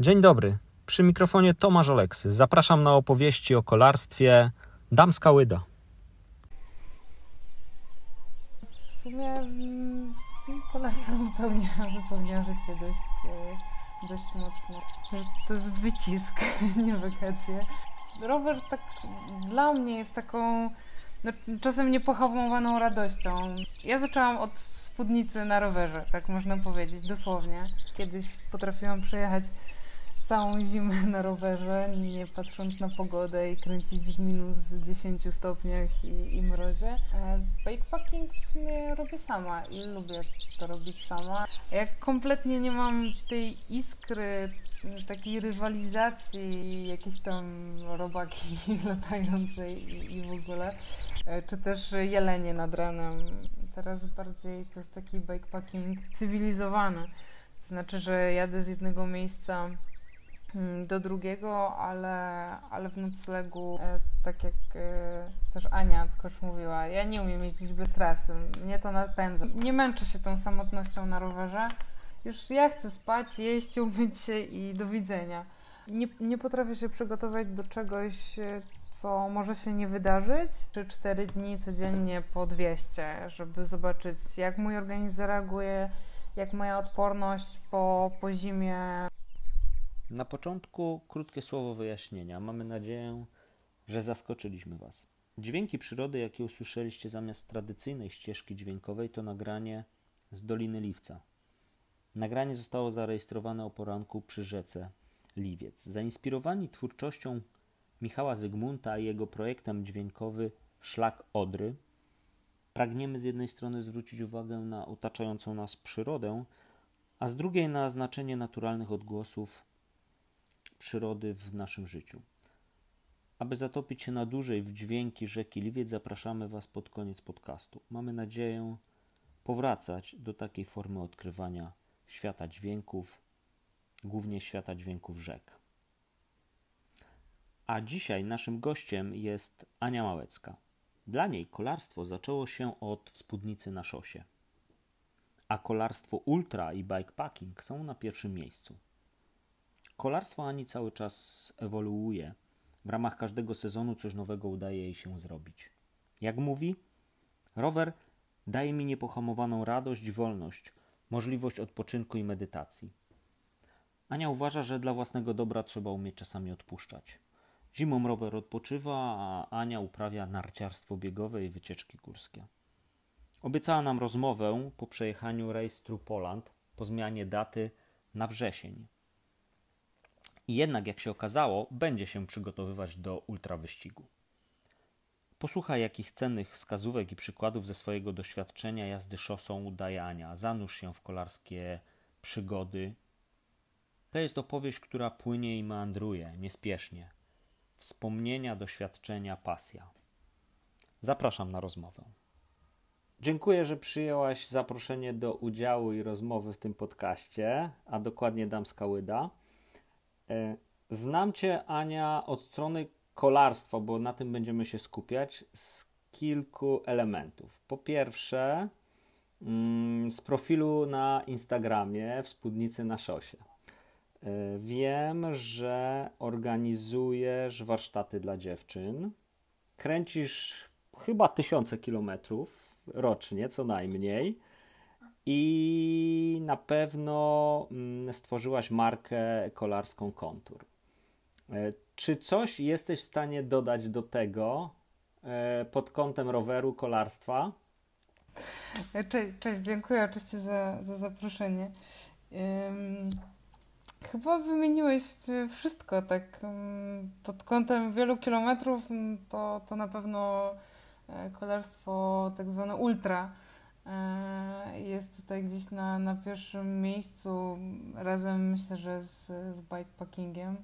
Dzień dobry. Przy mikrofonie Tomasz Oleksy. Zapraszam na opowieści o kolarstwie Damska Łyda. W sumie mm, kolarstwo wypełnia, wypełnia życie dość, e, dość mocno. To jest wycisk, nie wakacje. Rower tak dla mnie jest taką no, czasem niepohamowaną radością. Ja zaczęłam od spódnicy na rowerze, tak można powiedzieć, dosłownie. Kiedyś potrafiłam przejechać całą zimę na rowerze, nie patrząc na pogodę i kręcić w minus 10 stopniach i, i mrozie. E, Bikepacking w sumie robię sama i lubię to robić sama. Jak kompletnie nie mam tej iskry, takiej rywalizacji, jakieś tam robaki latające i, i w ogóle, e, czy też jelenie nad ranem. Teraz bardziej to jest taki bikepacking cywilizowany. To znaczy, że jadę z jednego miejsca do drugiego, ale, ale w noclegu, e, tak jak e, też Ania też mówiła, ja nie umiem jeździć bez trasy, mnie to napędza. Nie męczę się tą samotnością na rowerze. Już ja chcę spać, jeść, umyć się i do widzenia. Nie, nie potrafię się przygotować do czegoś, e, co może się nie wydarzyć. 3-4 dni codziennie po 200, żeby zobaczyć, jak mój organizm zareaguje, jak moja odporność po, po zimie. Na początku krótkie słowo wyjaśnienia. Mamy nadzieję, że zaskoczyliśmy Was. Dźwięki przyrody, jakie usłyszeliście zamiast tradycyjnej ścieżki dźwiękowej, to nagranie z Doliny Liwca. Nagranie zostało zarejestrowane o poranku przy rzece Liwiec. Zainspirowani twórczością Michała Zygmunta i jego projektem dźwiękowy Szlak Odry, pragniemy z jednej strony zwrócić uwagę na otaczającą nas przyrodę, a z drugiej na znaczenie naturalnych odgłosów przyrody w naszym życiu. Aby zatopić się na dłużej w dźwięki rzeki Liwiec, zapraszamy Was pod koniec podcastu. Mamy nadzieję powracać do takiej formy odkrywania świata dźwięków, głównie świata dźwięków rzek. A dzisiaj naszym gościem jest Ania Małecka. Dla niej kolarstwo zaczęło się od spódnicy na szosie, a kolarstwo ultra i bikepacking są na pierwszym miejscu. Kolarstwo Ani cały czas ewoluuje. W ramach każdego sezonu coś nowego udaje jej się zrobić. Jak mówi, rower daje mi niepohamowaną radość, wolność, możliwość odpoczynku i medytacji. Ania uważa, że dla własnego dobra trzeba umieć czasami odpuszczać. Zimą rower odpoczywa, a Ania uprawia narciarstwo biegowe i wycieczki górskie. Obiecała nam rozmowę po przejechaniu Race Through Poland po zmianie daty na wrzesień. I jednak, jak się okazało, będzie się przygotowywać do ultrawyścigu. Posłuchaj, jakich cennych wskazówek i przykładów ze swojego doświadczenia jazdy szosą udaje Ania. Zanurz się w kolarskie przygody. To jest opowieść, która płynie i meandruje, niespiesznie. Wspomnienia, doświadczenia, pasja. Zapraszam na rozmowę. Dziękuję, że przyjęłaś zaproszenie do udziału i rozmowy w tym podcaście, a dokładnie Damska Łyda. E, Znam Cię, Ania, od strony kolarstwa, bo na tym będziemy się skupiać, z kilku elementów. Po pierwsze, mm, z profilu na Instagramie w spódnicy na szosie. E, Wiem, że organizujesz warsztaty dla dziewczyn. Kręcisz chyba tysiące kilometrów rocznie, co najmniej. I na pewno mm, stworzyłaś markę kolarską Kontur. E, Czy coś jesteś w stanie dodać do tego e, pod kątem roweru, kolarstwa? Cześć, cześć dziękuję oczywiście za, za zaproszenie. Ym, chyba wymieniłeś e, wszystko, tak pod kątem wielu kilometrów, to, to na pewno kolarstwo tak zwane ultra jest tutaj gdzieś na, na pierwszym miejscu, razem myślę, że z, z bikepackingiem,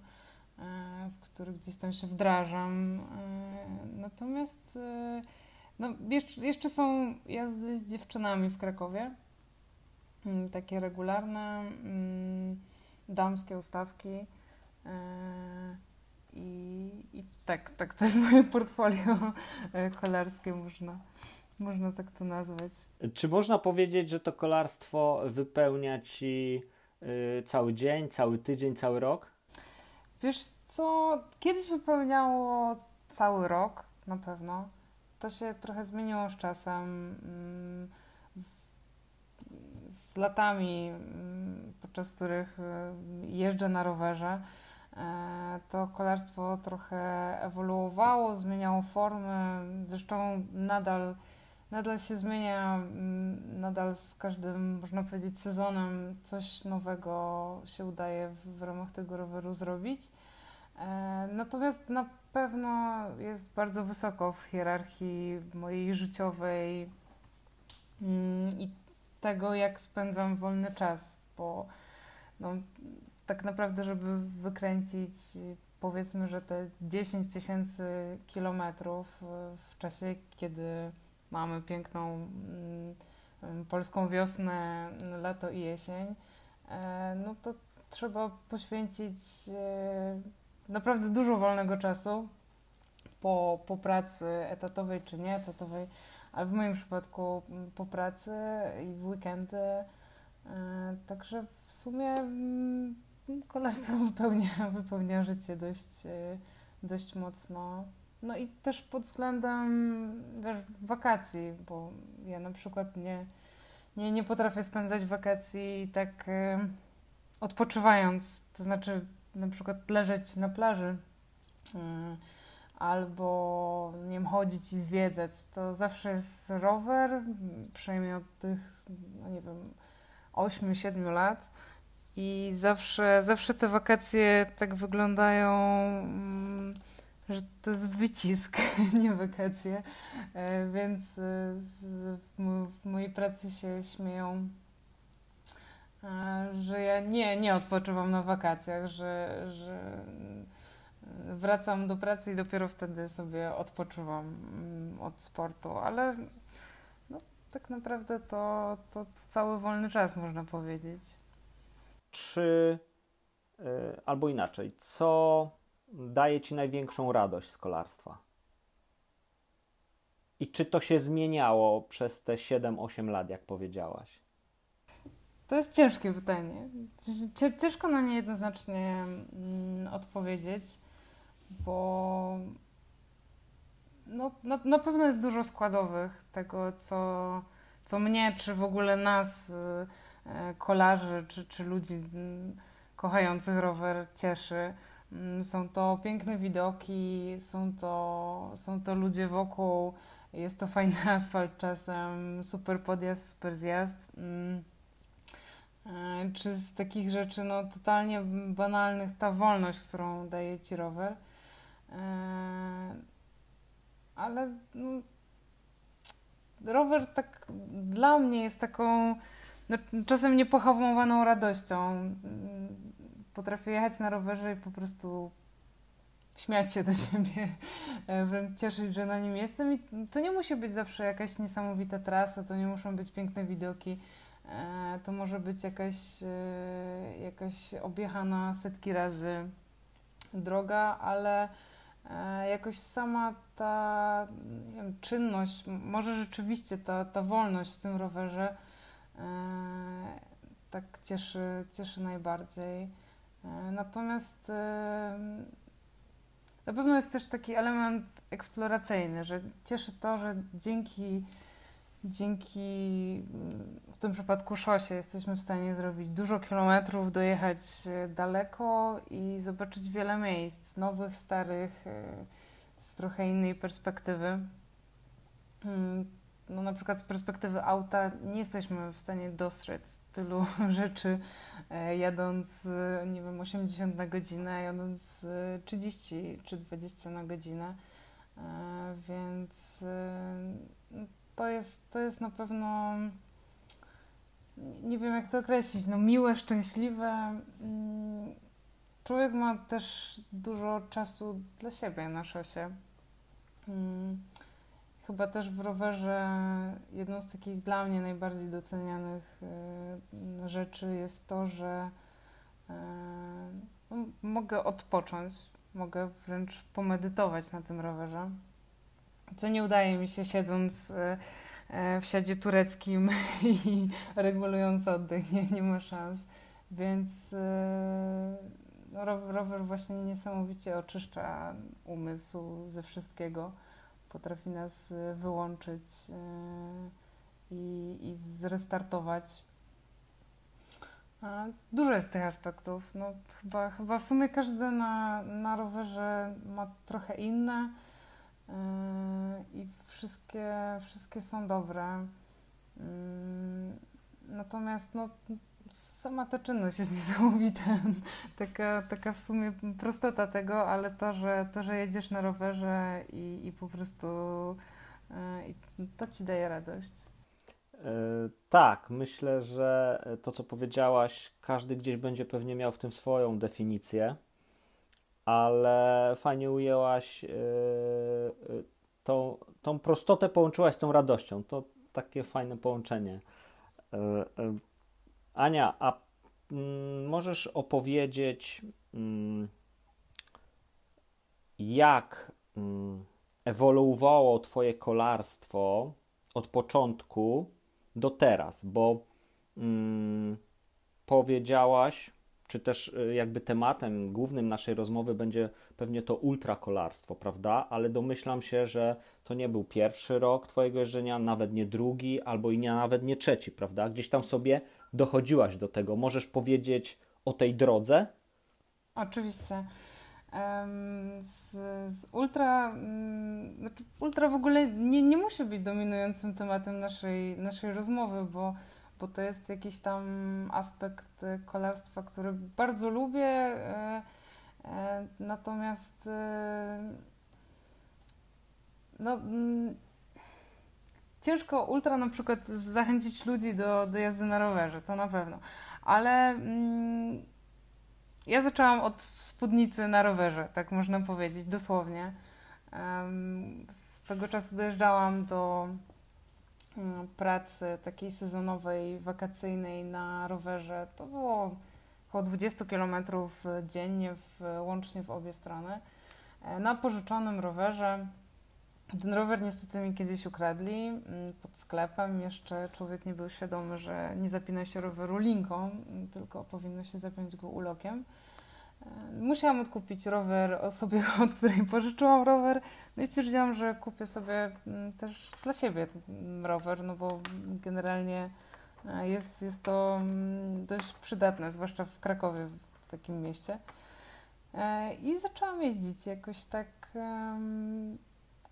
e, w który gdzieś tam się wdrażam. E, natomiast e, no, jeszcze, jeszcze są jazdy z dziewczynami w Krakowie. Mm, Takie regularne, mm, damskie ustawki. E, I, I tak, tak, to jest moje portfolio e, kolarskie, można, można tak to nazwać. Czy można powiedzieć, że to kolarstwo wypełnia ci yy, cały dzień, cały tydzień, cały rok? Wiesz co, kiedyś wypełniało cały rok na pewno. To się trochę zmieniło z czasem. Mm, z latami, mm, podczas których y, jeżdżę na rowerze, e, to kolarstwo trochę ewoluowało, zmieniało formy. Zresztą nadal, nadal się zmienia, mm, nadal z każdym, można powiedzieć, sezonem coś nowego się udaje w, w ramach tego roweru zrobić. E, natomiast na pewno jest bardzo wysoko w hierarchii mojej życiowej mm, i tego, jak spędzam wolny czas, bo no, tak naprawdę, żeby wykręcić powiedzmy, że te 10 tysięcy kilometrów w czasie, kiedy mamy piękną mm, mm, polską wiosnę, lato i jesień, e, no to trzeba poświęcić e, naprawdę dużo wolnego czasu po, po pracy etatowej czy nie etatowej, ale w moim przypadku mm, po pracy i w weekendy. E, także w sumie kolarstwo wypełnia, wypełnia życie dość, dość mocno. No i też pod względem wiesz, wakacji, bo ja na przykład nie, nie, nie potrafię spędzać wakacji tak e, odpoczywając, to znaczy na przykład leżeć na plaży mm, albo nie wiem, chodzić i zwiedzać, to zawsze jest rower, przynajmniej od tych, no nie wiem, 8-7 lat. I zawsze, zawsze te wakacje tak wyglądają, mm, że to jest wycisk, nie wakacje. E, więc e, w mojej pracy się śmieją że ja nie, nie odpoczywam na wakacjach, że, że wracam do pracy i dopiero wtedy sobie odpoczywam mm, od sportu, ale no, tak naprawdę to, to cały wolny czas można powiedzieć. Czy albo inaczej, co daje Ci największą radość z kolarstwa? I czy to się zmieniało przez te 7-8 lat, jak powiedziałaś? To jest ciężkie pytanie. Ciężko na nie jednoznacznie mm, odpowiedzieć, bo no, na, na pewno jest dużo składowych tego, co, co mnie, czy w ogóle nas, e, kolarzy, czy, czy ludzi mm, kochających rower cieszy. Mm, są to piękne widoki, są to, są to ludzie wokół, jest to fajny asfalt czasem, super podjazd, super zjazd. E, czy z takich rzeczy no, totalnie banalnych ta wolność, którą daje ci rower. E, ale no, rower tak dla mnie jest taką no, czasem niepohamowaną radością. Potrafię jechać na rowerze i po prostu śmiać się do siebie, e, wręcz cieszyć, że na nim jestem. I to nie musi być zawsze jakaś niesamowita trasa, to nie muszą być piękne widoki. E, to może być jakaś, e, jakaś objechana setki razy droga, ale jakoś sama ta wiem, czynność, może rzeczywiście ta, ta wolność w tym rowerze tak cieszy, cieszy najbardziej. Natomiast na pewno jest też taki element eksploracyjny, że cieszy to, że dzięki dzięki w tym przypadku szosie jesteśmy w stanie zrobić dużo kilometrów, dojechać e, daleko i zobaczyć wiele miejsc, nowych, starych, e, z trochę innej perspektywy. Hmm, no, na przykład z perspektywy auta nie jesteśmy w stanie dostrzec tylu rzeczy e, jadąc, nie wiem, 80 na godzinę, jadąc 30 czy 20 na godzinę. Więc to jest, to jest na pewno, nie wiem jak to określić, no miłe, szczęśliwe. Mm, człowiek ma też dużo czasu dla siebie na szosie. Chyba też w rowerze jedną z takich dla mnie najbardziej docenianych y, rzeczy jest to, że y, no, mogę odpocząć, mogę wręcz pomedytować na tym rowerze co nie udaje mi się siedząc e, e, w siadzie tureckim i regulując oddech, nie, nie ma szans. Więc no, rower właśnie niesamowicie oczyszcza umysł ze wszystkiego. Potrafi nas wyłączyć i, i zrestartować. Dużo jest tych aspektów. No, chyba, chyba w sumie każdy na, na rowerze ma trochę inne yy, i wszystkie, wszystkie są dobre. Yy, natomiast no, sama ta czynność jest niesamowita. taka, taka w sumie prostota tego, ale to, że, to, że jedziesz na rowerze i, i po prostu yy, to ci daje radość. E, tak, myślę, że to, co powiedziałaś, każdy gdzieś będzie pewnie miał w tym swoją definicję, ale fajnie ujęłaś e, tą, tą prostotę, połączyłaś z tą radością. To takie fajne połączenie. Ania, a mm, możesz opowiedzieć, mm, jak mm, ewoluowało Twoje kolarstwo od początku do teraz, bo powiedziałaś, czy też y, jakby tematem głównym naszej rozmowy będzie pewnie to ultrakolarstwo, prawda? Ale domyślam się, że to nie był pierwszy rok Twojego jeżdżenia, nawet nie drugi, albo i nie, nawet nie trzeci, prawda? Gdzieś tam sobie dochodziłaś do tego. Możesz powiedzieć o tej drodze? Oczywiście. Z, z ultra, mm, znaczy ultra w ogóle nie, nie musi być dominującym tematem naszej, naszej rozmowy, bo, bo to jest jakiś tam aspekt kolarstwa, który bardzo lubię. E, e, natomiast e, no, mm, ciężko ultra na przykład zachęcić ludzi do, do jazdy na rowerze, to na pewno. Ale mm, ja zaczęłam od spódnicy na rowerze, tak można powiedzieć, dosłownie. Swego czasu dojeżdżałam do mm, pracy takiej sezonowej, wakacyjnej na rowerze. To było około 20 km dziennie, w, łącznie w obie strony. E, na pożyczonym rowerze. Ten rower niestety mi kiedyś ukradli mm, pod sklepem. Jeszcze człowiek nie był świadomy, że nie zapina się roweru linką, tylko powinno się zapiąć go ulokiem. Musiałam odkupić rower osobie, od której pożyczyłam rower. No i stwierdziłam, że kupię sobie mm, też dla siebie rower, no bo generalnie e, jest, jest to mm, dość przydatne, zwłaszcza w Krakowie, w takim mieście. E, I zaczęłam jeździć jakoś tak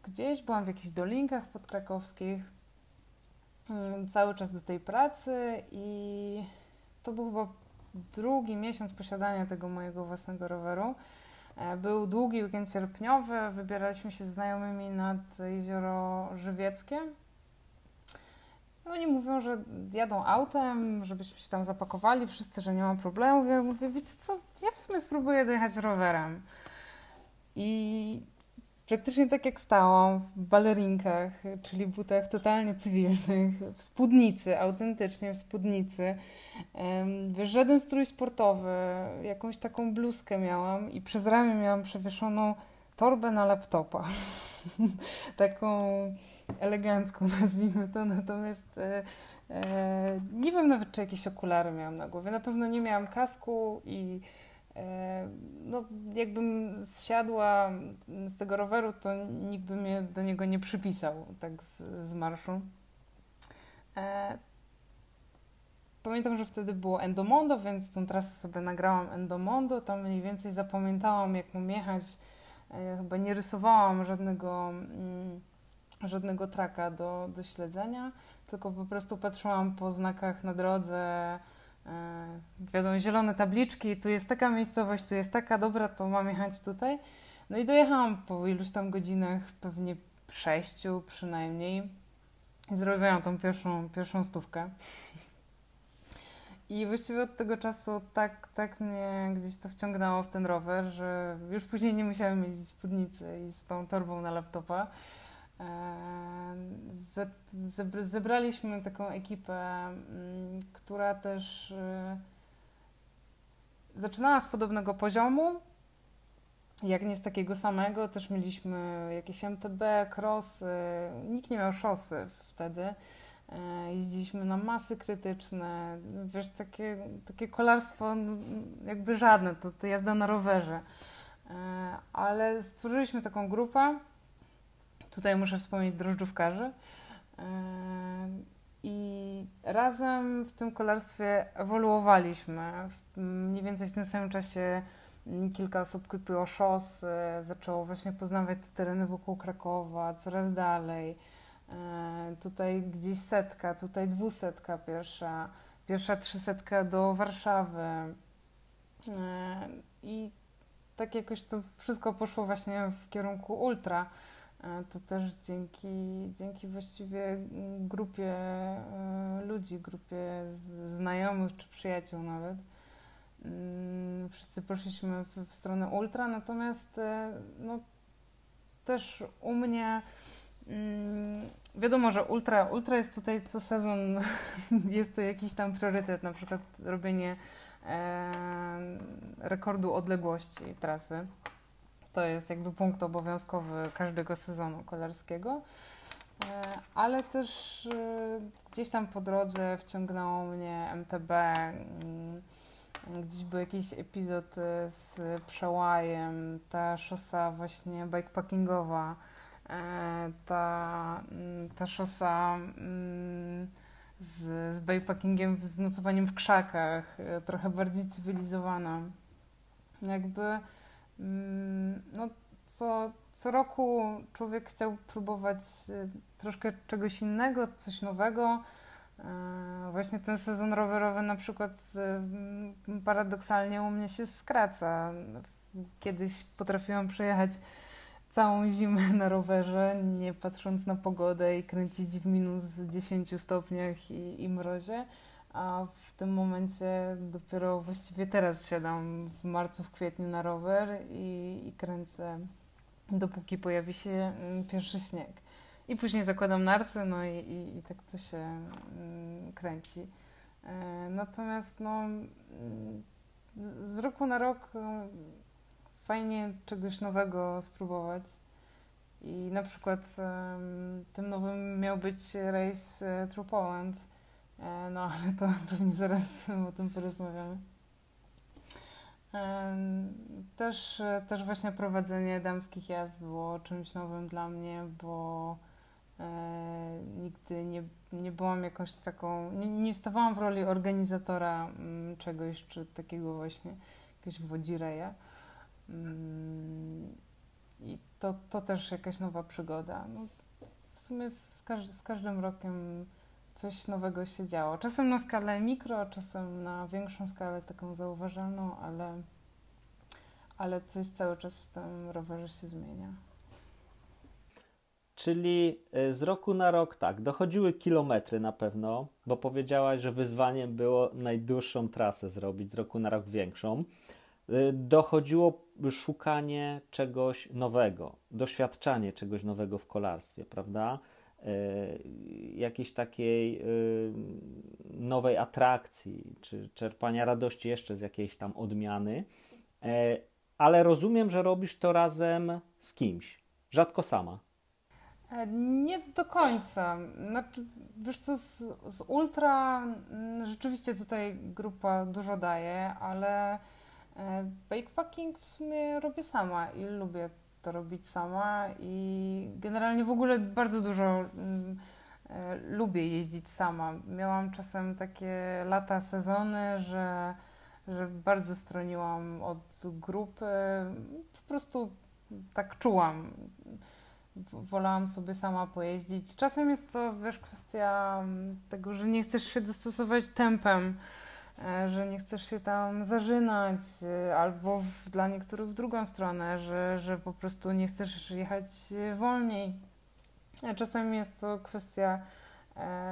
gdzieś, byłam w jakichś dolinkach podkrakowskich, mm, cały czas do tej pracy i to był chyba drugi miesiąc posiadania tego mojego własnego roweru. E, był długi weekend sierpniowy, wybieraliśmy się z znajomymi nad jezioro Żywieckie. Oni mówią, że jadą autem, żebyśmy się tam zapakowali, wszyscy, że nie ma problemu. Ja mówię, wiecie co, ja w sumie spróbuję dojechać rowerem. I praktycznie tak jak stałam w balerinkach, czyli butach totalnie cywilnych, w spódnicy, autentycznie w spódnicy. Wiesz, żaden strój sportowy, jakąś taką bluzkę miałam i przez ramię miałam przewieszoną torbę na laptopa. taką elegancką, nazwijmy to, natomiast e, e, nie wiem nawet, czy jakieś okulary miałam na głowie. Na pewno nie miałam kasku i no, jakbym zsiadła z tego roweru, to nikt by mnie do niego nie przypisał tak z, z marszu. E, pamiętam, że wtedy było Endomondo, więc tą trasę sobie nagrałam Endomondo. Tam mniej więcej zapamiętałam, jak mam jechać. E, chyba nie rysowałam żadnego, mm, żadnego traka do, do śledzenia, tylko po prostu patrzyłam po znakach na drodze, wiadomo, zielone tabliczki, tu jest taka miejscowość, tu jest taka, dobra, to mam jechać tutaj. No i dojechałam po iluś tam godzinach, pewnie sześciu przynajmniej. I zrobiłam tą pierwszą, pierwszą stówkę. I właściwie od tego czasu tak, tak mnie gdzieś to wciągnęło w ten rower, że już później nie musiałem jeździć spódnicy i z tą torbą na laptopa. Zebraliśmy taką ekipę, mm, która też y, zaczynała z podobnego poziomu, jak nie z takiego samego. Też mieliśmy jakieś MTB, crossy. Nikt nie miał szosy wtedy. E, jeździliśmy na masy krytyczne, wiesz, takie, takie kolarstwo jakby żadne, to, to jazda na rowerze. E, ale stworzyliśmy taką grupę, tutaj muszę wspomnieć drożdżówkarzy, e, i razem w tym kolarstwie ewoluowaliśmy. Mniej więcej w tym samym czasie kilka osób kupiło szosy, zaczęło właśnie poznawać te tereny wokół Krakowa, coraz dalej. E, tutaj gdzieś setka, tutaj dwusetka pierwsza, pierwsza trzysetka do Warszawy. E, I tak jakoś to wszystko poszło właśnie w kierunku ultra. E, to też dzięki, dzięki właściwie grupie ludzi, grupie znajomych czy przyjaciół nawet. Mm, wszyscy poszliśmy w, w stronę ultra, natomiast no, też u mnie Mm, wiadomo, że ultra, ultra jest tutaj co sezon, jest to jakiś tam priorytet, na przykład robienie e, rekordu odległości trasy. To jest jakby punkt obowiązkowy każdego sezonu kolarskiego. E, ale też e, gdzieś tam po drodze wciągnęło mnie MTB. Mm, gdzieś był jakiś epizod e, z przełajem, ta szosa właśnie bikepackingowa ta, mm, ta szosa mm, z, z bikepackingiem, z nocowaniem w krzakach, trochę bardziej cywilizowana. Jakby no, co, co roku człowiek chciał próbować e, troszkę czegoś innego, coś nowego. Właśnie ten sezon rowerowy na przykład paradoksalnie u mnie się skraca. Kiedyś potrafiłam przejechać całą zimę na rowerze, nie patrząc na pogodę i kręcić w minus 10 stopniach i, i mrozie. A w tym momencie dopiero właściwie teraz siadam w marcu, w kwietniu na rower i, i kręcę dopóki pojawi się mm, pierwszy śnieg. I później zakładam narty, no i, i, i tak to się mm, kręci. E, natomiast no, mm, z roku na rok fajnie czegoś nowego spróbować. I na przykład tym nowym miał być rejs e, True Poland. E, no ale to pewnie zaraz o tym porozmawiamy. Też, też właśnie prowadzenie damskich jazd było czymś nowym dla mnie, bo e, nigdy nie, nie byłam jakąś taką, nie, nie stawałam w roli organizatora mm, czegoś, czy takiego właśnie jakiegoś wodzireja. Mm, I to, to też jakaś nowa przygoda. No, w sumie z, każdy, z każdym rokiem coś nowego się działo. Czasem na skalę mikro, czasem na większą skalę, taką zauważalną, ale, ale coś cały czas w tym rowerze się zmienia. Czyli e, z roku na rok tak, dochodziły kilometry na pewno, bo powiedziałaś, że wyzwaniem było najdłuższą trasę zrobić, z roku na rok większą. Y, dochodziło szukanie czegoś nowego, doświadczanie czegoś nowego w kolarstwie, prawda? Y, jakiejś takiej y, nowej atrakcji, czy czerpania radości jeszcze z jakiejś tam odmiany. Ale rozumiem, że robisz to razem z kimś, rzadko sama. E, nie do końca. Znaczy, wiesz co, z, z ultra mm, rzeczywiście tutaj grupa dużo daje, ale E, Bakepacking w sumie robię sama i lubię to robić sama i generalnie w ogóle bardzo dużo mm, e, lubię jeździć sama. Miałam czasem takie lata, sezony, że, że bardzo stroniłam od grupy. Po prostu tak czułam. Wolałam sobie sama pojeździć. Czasem jest to, wiesz, kwestia mm, tego, że nie chcesz się dostosować tempem że nie chcesz się tam zażynać, e, albo w, dla niektórych w drugą stronę, że, że po prostu nie chcesz jechać e, wolniej. Czasem jest to kwestia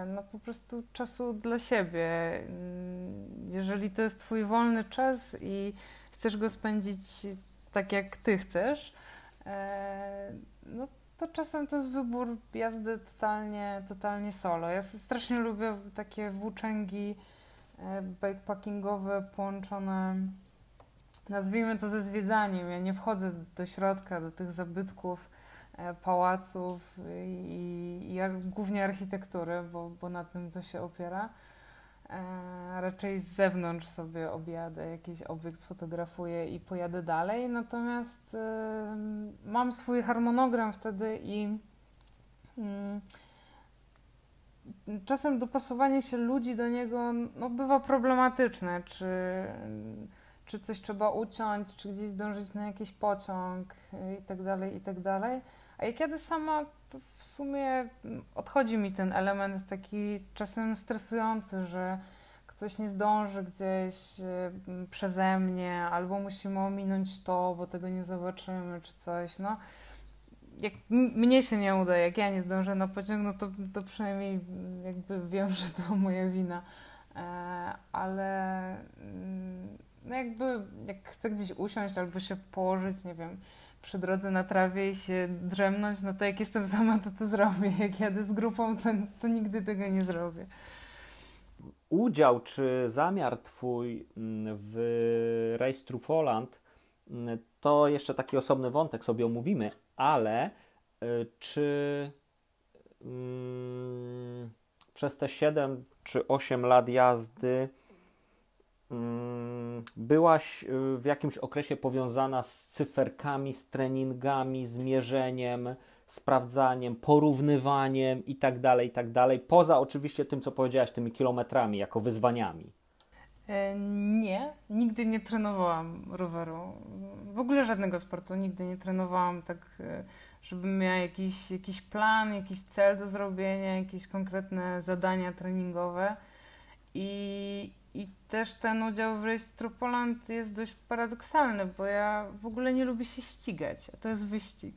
no po prostu czasu dla siebie. Mm, jeżeli to jest Twój wolny czas i chcesz go spędzić tak, jak Ty chcesz, no to czasem to jest wybór jazdy totalnie, totalnie solo. Ja strasznie lubię takie włóczęgi E, bikepackingowe połączone, nazwijmy to ze zwiedzaniem. Ja nie wchodzę do środka, do tych zabytków, e, pałaców i, i głównie architektury, bo, bo na tym to się opiera. E, raczej z zewnątrz sobie objadę, jakiś obiekt sfotografuję i pojadę dalej. Natomiast e, mam swój harmonogram wtedy i mm, czasem dopasowanie się ludzi do niego no, bywa problematyczne. Czy, czy coś trzeba uciąć, czy gdzieś zdążyć na jakiś pociąg i tak dalej, i tak. A jak jadę sama, to w sumie odchodzi mi ten element taki czasem stresujący, że ktoś nie zdąży gdzieś y, przeze mnie, albo musimy ominąć to, bo tego nie zobaczymy, czy coś. No, jak mnie się nie uda, jak ja nie zdążę na pociąg, no to, to przynajmniej jakby wiem, że to moja wina. E, ale mm, no jakby jak chcę gdzieś usiąść albo się położyć, nie wiem, przy drodze na trawie i się drzemnąć, no to jak jestem sama, to to zrobię. Jak jadę z grupą, to, to nigdy tego nie zrobię. Udział czy zamiar Twój mm, w Race Through Holland mm, to jeszcze taki osobny wątek sobie omówimy, ale y, czy mm, przez te 7 czy 8 lat jazdy Mm, byłaś y, w jakimś okresie powiązana z cyferkami, z treningami, z mierzeniem, sprawdzaniem, porównywaniem i tak dalej, tak dalej. Poza oczywiście tym, co powiedziałaś, tymi kilometrami, jako wyzwaniami. E, nie, nigdy nie trenowałam roweru. W ogóle żadnego sportu nigdy nie trenowałam tak, e, żebym miała jakiś, jakiś plan, jakiś cel do zrobienia, jakieś konkretne zadania treningowe. I, i też ten udział w Through Poland jest dość paradoksalny, bo ja w ogóle nie lubię się ścigać, a to jest wyścig.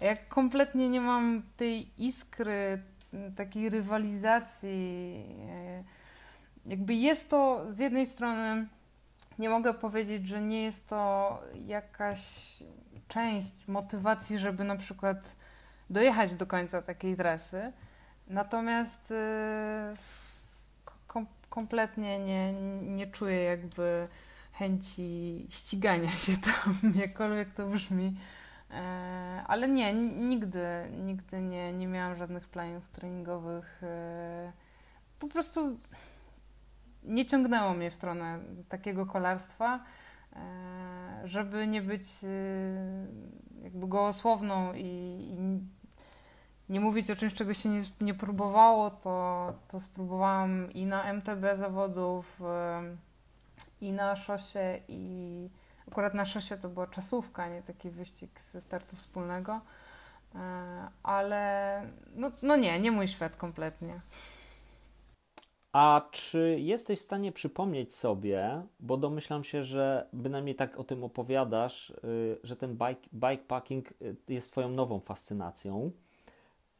Ja kompletnie nie mam tej iskry, takiej rywalizacji. Jakby jest to z jednej strony, nie mogę powiedzieć, że nie jest to jakaś część motywacji, żeby na przykład dojechać do końca takiej trasy. Natomiast e, kompletnie nie, nie czuję jakby chęci ścigania się tam, jakkolwiek to brzmi. E, ale nie, nigdy, nigdy nie, nie miałam żadnych planów treningowych. E, po prostu nie ciągnęło mnie w stronę takiego kolarstwa, e, żeby nie być jakby gołosłowną i, i nie mówić o czymś, czego się nie, nie próbowało, to, to spróbowałam i na MTB zawodów, i na szosie, i akurat na szosie to była czasówka, nie taki wyścig ze startu wspólnego. E, ale no, no nie, nie mój świat kompletnie. A czy jesteś w stanie przypomnieć sobie, bo domyślam się, że bynajmniej tak o tym opowiadasz, y, że ten bike, bikepacking y, jest Twoją nową fascynacją.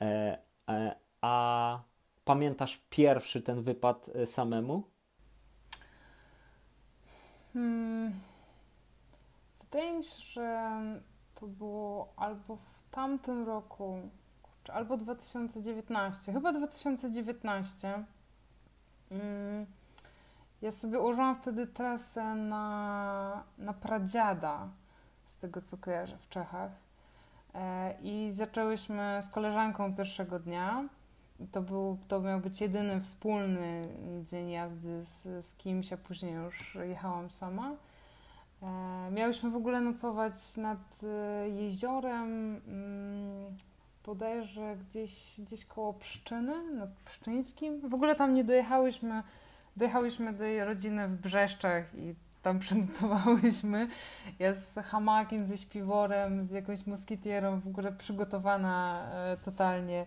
E, e, a pamiętasz pierwszy ten wypad e, samemu? Hmm. Wydaje mi się, że to było albo w tamtym roku, albo 2019, chyba 2019. Hmm. Ja sobie ułożyłam wtedy trasę na, na Pradziada, z tego co kojarzę, w Czechach. E, I zaczęłyśmy z koleżanką pierwszego dnia. To, był, to miał być jedyny wspólny dzień jazdy z, z kimś, a później już jechałam sama. E, miałyśmy w ogóle nocować nad e, jeziorem, mm, bodajże gdzieś, gdzieś koło Pszczyny, nad Pszczyńskim. W ogóle tam nie dojechałyśmy. Dojechałyśmy do jej rodziny w Brzeszczach i tam przenocowałyśmy. Ja z hamakiem, ze śpiworem, z jakąś moskitierą, w ogóle przygotowana e, totalnie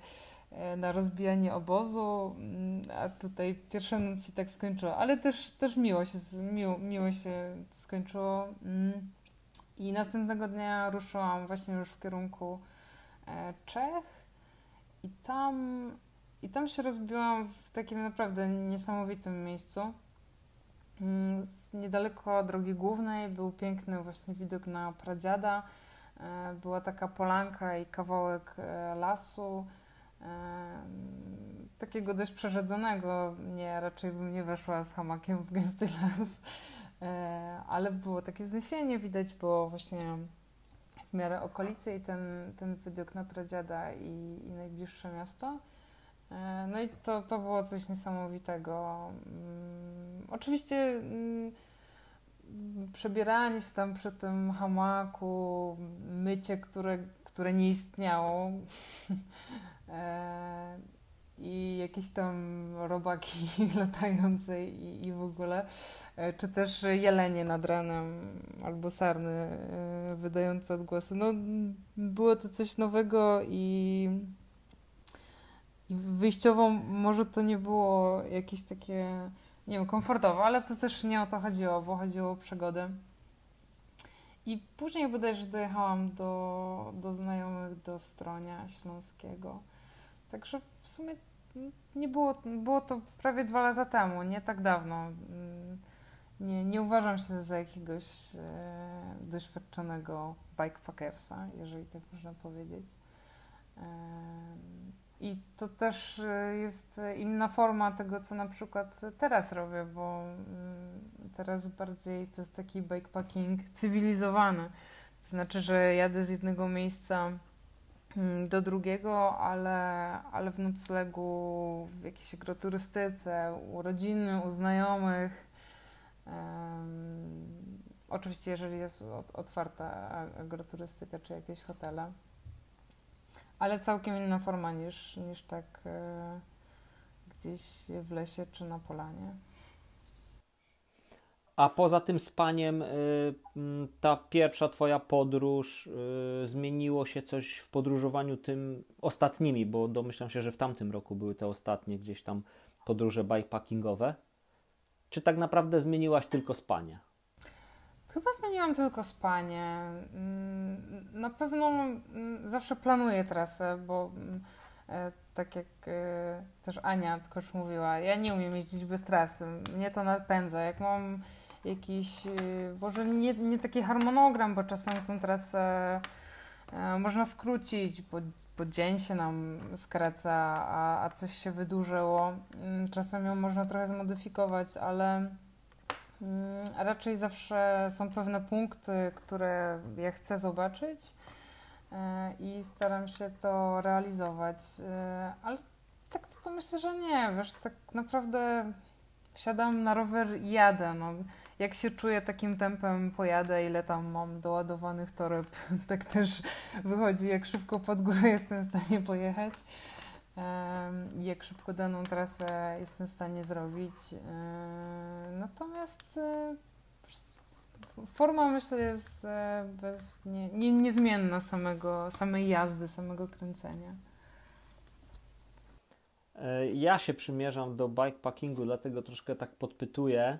e, na rozbijanie obozu, mm, a tutaj pierwsza noc się tak skończyła, ale też, też miło, się, miło, miło się skończyło. Mm. I następnego dnia ruszyłam właśnie już w kierunku Czech i tam, i tam się rozbiłam w takim naprawdę niesamowitym miejscu. Mm, niedaleko drogi głównej był piękny właśnie widok na Pradziada. E, była taka polanka i kawałek e, lasu, e, takiego dość przerzedzonego. Nie, raczej bym nie weszła z hamakiem w gęsty las, ale było takie wzniesienie, widać było właśnie w miarę okolicy i ten, ten widok na pradziada i, i najbliższe miasto. E, no i to, to było coś niesamowitego. Mm, oczywiście mm, przebieranie się tam przy tym hamaku, mycie, które, które nie istniało e, i jakieś tam robaki latające i, i w ogóle, e, czy też jelenie nad ranem albo sarny wydające odgłosy. No, było to coś nowego i i wyjściowo może to nie było jakieś takie, nie wiem, komfortowe, ale to też nie o to chodziło, bo chodziło o przygodę. I później bodajże dojechałam do, do znajomych do Stronia Śląskiego. Także w sumie nie było, było to prawie dwa lata temu, nie tak dawno. Nie, nie uważam się za jakiegoś e, doświadczonego bikepackersa, jeżeli tak można powiedzieć. E, i to też e, jest inna forma tego, co na przykład teraz robię, bo mm, teraz bardziej to jest taki bikepacking cywilizowany. To znaczy, że jadę z jednego miejsca mm, do drugiego, ale, ale w noclegu, w jakiejś agroturystyce, u rodziny, u znajomych. Um, oczywiście, jeżeli jest otwarta agroturystyka czy jakieś hotele ale całkiem inna forma niż, niż tak e, gdzieś w lesie czy na polanie. A poza tym spaniem, y, ta pierwsza Twoja podróż, y, zmieniło się coś w podróżowaniu tym ostatnimi, bo domyślam się, że w tamtym roku były te ostatnie gdzieś tam podróże bikepackingowe. Czy tak naprawdę zmieniłaś tylko spanie? Chyba zmieniłam tylko spanie. Mm, na pewno mm, zawsze planuję trasę, bo mm, e, tak jak e, też Ania też mówiła, ja nie umiem jeździć bez trasy. Mnie to napędza. Jak mam jakiś, e, może nie, nie taki harmonogram, bo czasem tę trasę można skrócić, bo, bo dzień się nam skraca, a, a coś się wydłużyło. Czasem ją można trochę zmodyfikować, ale Mm, raczej zawsze są pewne punkty, które ja chcę zobaczyć e, i staram się to realizować. E, ale tak to myślę, że nie. Wiesz, tak naprawdę wsiadam na rower i jadę. No, jak się czuję, takim tempem pojadę, ile tam mam doładowanych toreb, tak też wychodzi, jak szybko pod górę jestem w stanie pojechać jak szybko daną trasę jestem w stanie zrobić. Natomiast e, forma myślę jest e, bez, nie, nie, niezmienna samego, samej jazdy, samego kręcenia. E, ja się przymierzam do bikepackingu, dlatego troszkę tak podpytuję.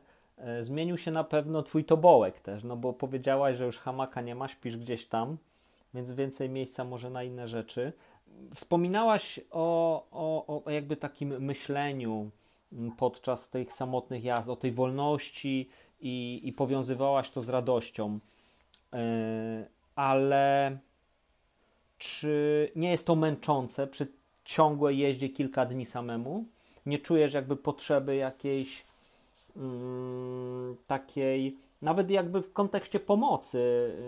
Zmienił się na pewno twój tobołek też, no bo powiedziałaś, że już hamaka nie ma, śpisz gdzieś tam, więc więcej miejsca może na inne rzeczy. Wspominałaś o, o, o jakby takim myśleniu podczas tych samotnych jazd, o tej wolności i, i powiązywałaś to z radością. Yy, ale czy nie jest to męczące przy ciągłej jeździe kilka dni samemu? Nie czujesz jakby potrzeby jakiejś mm, takiej nawet jakby w kontekście pomocy,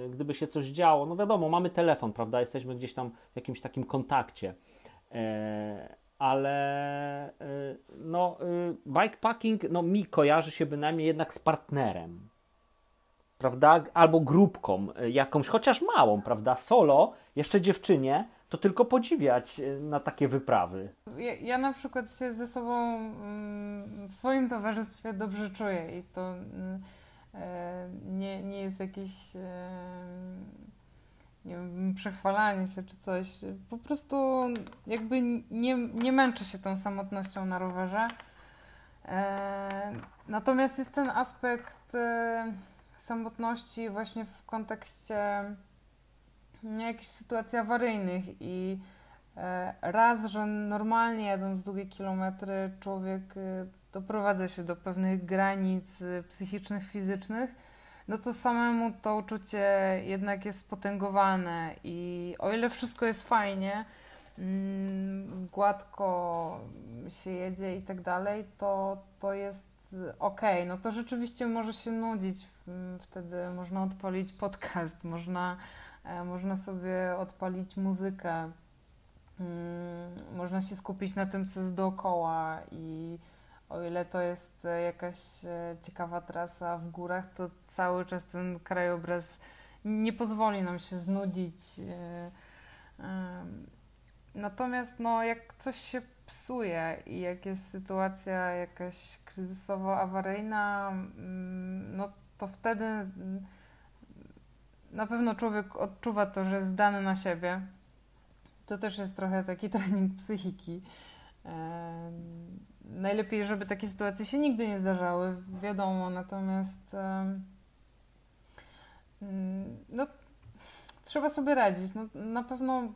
y, gdyby się coś działo, no wiadomo, mamy telefon, prawda, jesteśmy gdzieś tam w jakimś takim kontakcie, e, ale e, no y, bikepacking, no mi kojarzy się bynajmniej jednak z partnerem, prawda, albo grupką y, jakąś, chociaż małą, prawda, solo, jeszcze dziewczynie, to tylko podziwiać na takie wyprawy. Ja, ja, na przykład się ze sobą mm, w swoim towarzystwie dobrze czuję i to mm, E, nie, nie jest jakieś e, nie wiem, przechwalanie się czy coś. Po prostu jakby nie, nie męczę się tą samotnością na rowerze. E, natomiast jest ten aspekt samotności właśnie w kontekście jakichś sytuacji awaryjnych i raz, że normalnie jadąc długie kilometry człowiek doprowadza się do pewnych granic y, psychicznych, fizycznych, no to samemu to uczucie jednak jest spotęgowane i o ile wszystko jest fajnie, mm, gładko się jedzie i tak dalej, to, to jest ok. No to rzeczywiście może się nudzić, wtedy można odpalić podcast, można można sobie odpalić muzykę, mm, można się skupić na tym, co jest dookoła i o ile to jest jakaś ciekawa trasa w górach, to cały czas ten krajobraz nie pozwoli nam się znudzić. Natomiast no, jak coś się psuje i jak jest sytuacja jakaś kryzysowo-awaryjna, mm, no to wtedy mm, na pewno człowiek odczuwa to, że jest zdany na siebie. To też jest trochę taki trening psychiki. Najlepiej, żeby takie sytuacje się nigdy nie zdarzały, wiadomo, natomiast mm, no, trzeba sobie radzić. No, na pewno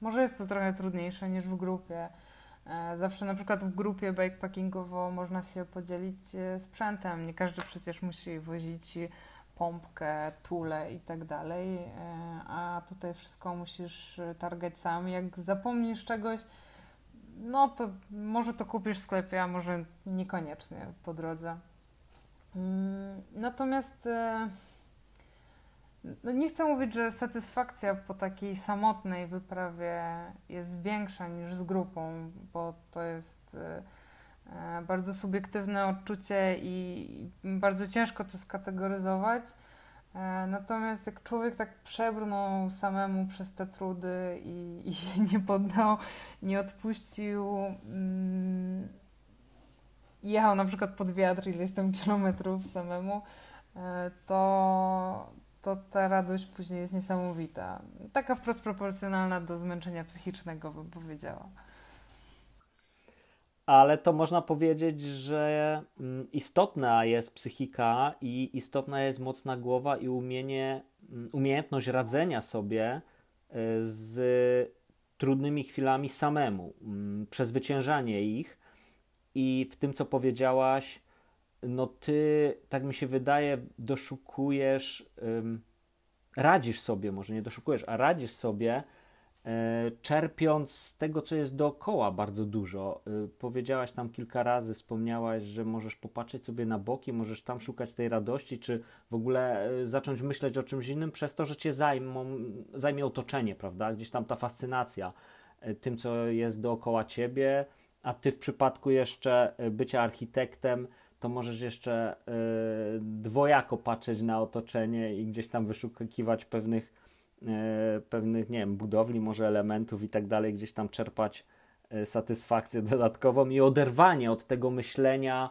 może jest to trochę trudniejsze niż w grupie. E, zawsze na przykład w grupie bikepackingowo można się podzielić e, sprzętem. Nie każdy przecież musi wozić pompkę, tule i tak dalej, e, a tutaj wszystko musisz targać sam. Jak zapomnisz czegoś, no to może to kupisz w sklepie, a może niekoniecznie po drodze. Mm, natomiast no nie chcę mówić, że satysfakcja po takiej samotnej wyprawie jest większa niż z grupą, bo to jest e, e, bardzo subiektywne odczucie i bardzo ciężko to skategoryzować. E, natomiast jak człowiek tak przebrnął samemu przez te trudy i, i się nie poddał, nie odpuścił, mm, jechał na przykład pod wiatr ileś tam kilometrów samemu, to, to ta radość później jest niesamowita. Taka wprost proporcjonalna do zmęczenia psychicznego, bym powiedziała. Ale to można powiedzieć, że mm, istotna jest psychika i istotna jest mocna głowa i umienie, mm, umiejętność radzenia sobie e, z trudnymi chwilami samemu, mm, przezwyciężanie ich. I w tym, co powiedziałaś, no ty, tak mi się wydaje, doszukujesz, radzisz sobie, może nie doszukujesz, a radzisz sobie, czerpiąc z tego, co jest dookoła bardzo dużo. E, powiedziałaś tam kilka razy, wspomniałaś, że możesz popatrzeć sobie na boki, możesz tam szukać tej radości, czy w ogóle e, zacząć myśleć o czymś innym, przez to, że cię zajmą, zajmie otoczenie, prawda? Gdzieś tam ta fascynacja tym, co jest dookoła ciebie, a ty w przypadku jeszcze bycia architektem, to możesz jeszcze dwojako patrzeć na otoczenie i gdzieś tam wyszukiwać pewnych, pewnych, nie wiem, budowli, może elementów i tak dalej, gdzieś tam czerpać y, satysfakcję dodatkową i oderwanie od tego myślenia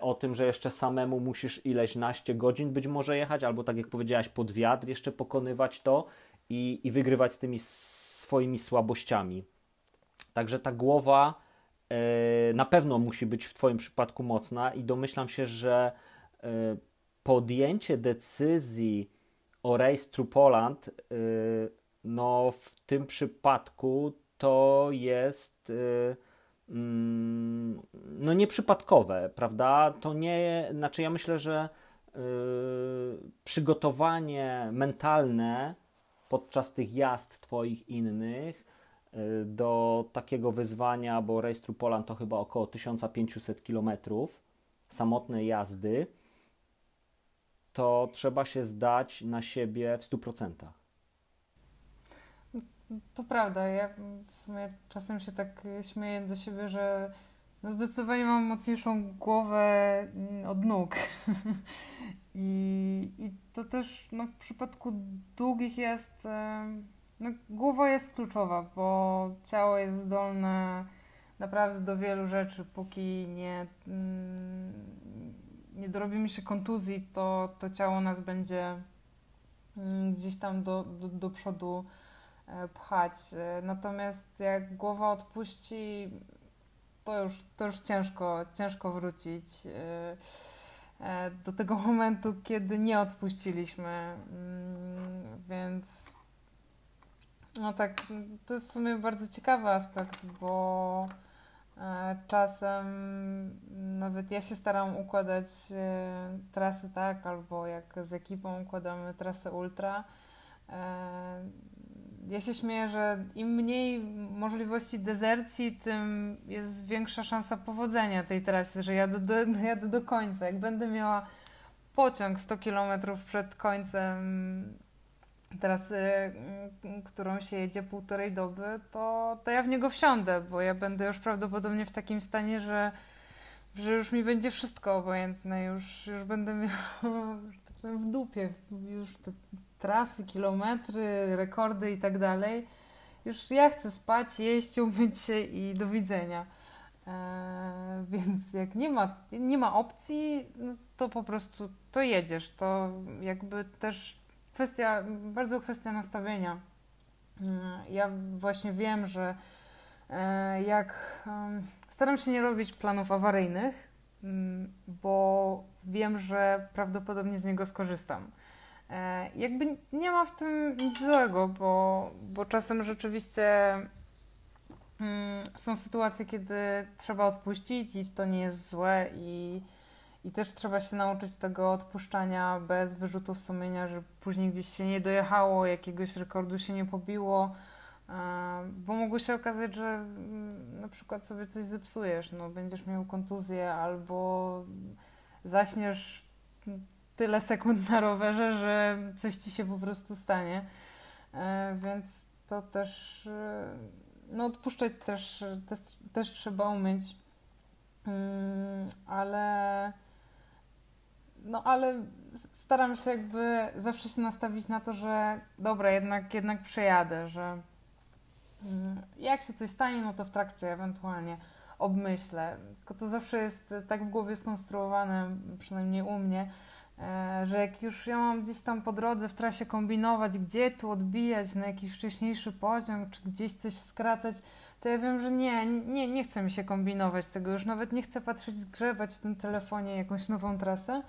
o tym, że jeszcze samemu musisz ileś naście godzin być może jechać, albo tak jak powiedziałaś, pod wiatr jeszcze pokonywać to i, i wygrywać z tymi swoimi słabościami. Także ta głowa E, na pewno musi być w Twoim przypadku mocna i domyślam się, że e, podjęcie decyzji o Race Poland, e, no w tym przypadku to jest mm, no nieprzypadkowe, prawda? To nie, znaczy ja myślę, że przygotowanie mentalne podczas tych jazd Twoich innych Y, do takiego wyzwania, bo Race Poland to chyba około 1500 km samotnej jazdy, to trzeba się zdać na siebie w 100%. To prawda. Ja w sumie czasem się tak śmieję do siebie, że no zdecydowanie mam mocniejszą głowę od nóg. I, I to też no, w przypadku długich jest no, głowa jest kluczowa, bo ciało jest zdolne naprawdę do wielu rzeczy. Póki nie, mm, nie dorobimy się kontuzji, to, to ciało nas będzie mm, gdzieś tam do, do, do przodu e, pchać. E, natomiast jak głowa odpuści, to już, to już ciężko, ciężko wrócić e, do tego momentu, kiedy nie odpuściliśmy. Mm, więc no tak, to jest w sumie bardzo ciekawy aspekt, bo czasem nawet ja się staram układać e, trasy tak, albo jak z ekipą układamy trasę ultra. E, ja się śmieję, że im mniej możliwości dezercji, tym jest większa szansa powodzenia tej trasy, że jadę do, jadę do końca. Jak będę miała pociąg 100 km przed końcem teraz, y, y, którą się jedzie półtorej doby, to, to ja w niego wsiądę, bo ja będę już prawdopodobnie w takim stanie, że, że już mi będzie wszystko obojętne, już, już będę miał w dupie już te trasy, kilometry, rekordy i tak dalej. Już ja chcę spać, jeść, umyć się i do widzenia. Eee, więc jak nie ma, nie ma opcji, no to po prostu to jedziesz. To jakby też kwestia, bardzo kwestia nastawienia. Mm, ja właśnie wiem, że e, jak staram się nie robić planów awaryjnych, mm, bo wiem, że prawdopodobnie z niego skorzystam. E, jakby nie ma w tym nic złego, bo, bo czasem rzeczywiście mm, są sytuacje, kiedy trzeba odpuścić i to nie jest złe i i też trzeba się nauczyć tego odpuszczania bez wyrzutów sumienia, że później gdzieś się nie dojechało, jakiegoś rekordu się nie pobiło, e, bo mogło się okazać, że mm, na przykład sobie coś zepsujesz, no będziesz miał kontuzję albo zaśniesz tyle sekund na rowerze, że coś ci się po prostu stanie. E, więc to też, e, no odpuszczać też, też, też trzeba umieć. Mm, ale no ale staram się jakby zawsze się nastawić na to, że dobra, jednak, jednak przejadę, że mm, jak się coś stanie, no to w trakcie ewentualnie obmyślę. Tylko to zawsze jest tak w głowie skonstruowane, przynajmniej u mnie, e, że jak już ja mam gdzieś tam po drodze w trasie kombinować, gdzie tu odbijać na jakiś wcześniejszy pociąg, czy gdzieś coś skracać, to ja wiem, że nie, nie, nie chce mi się kombinować tego, już nawet nie chcę patrzeć, grzebać w tym telefonie jakąś nową trasę,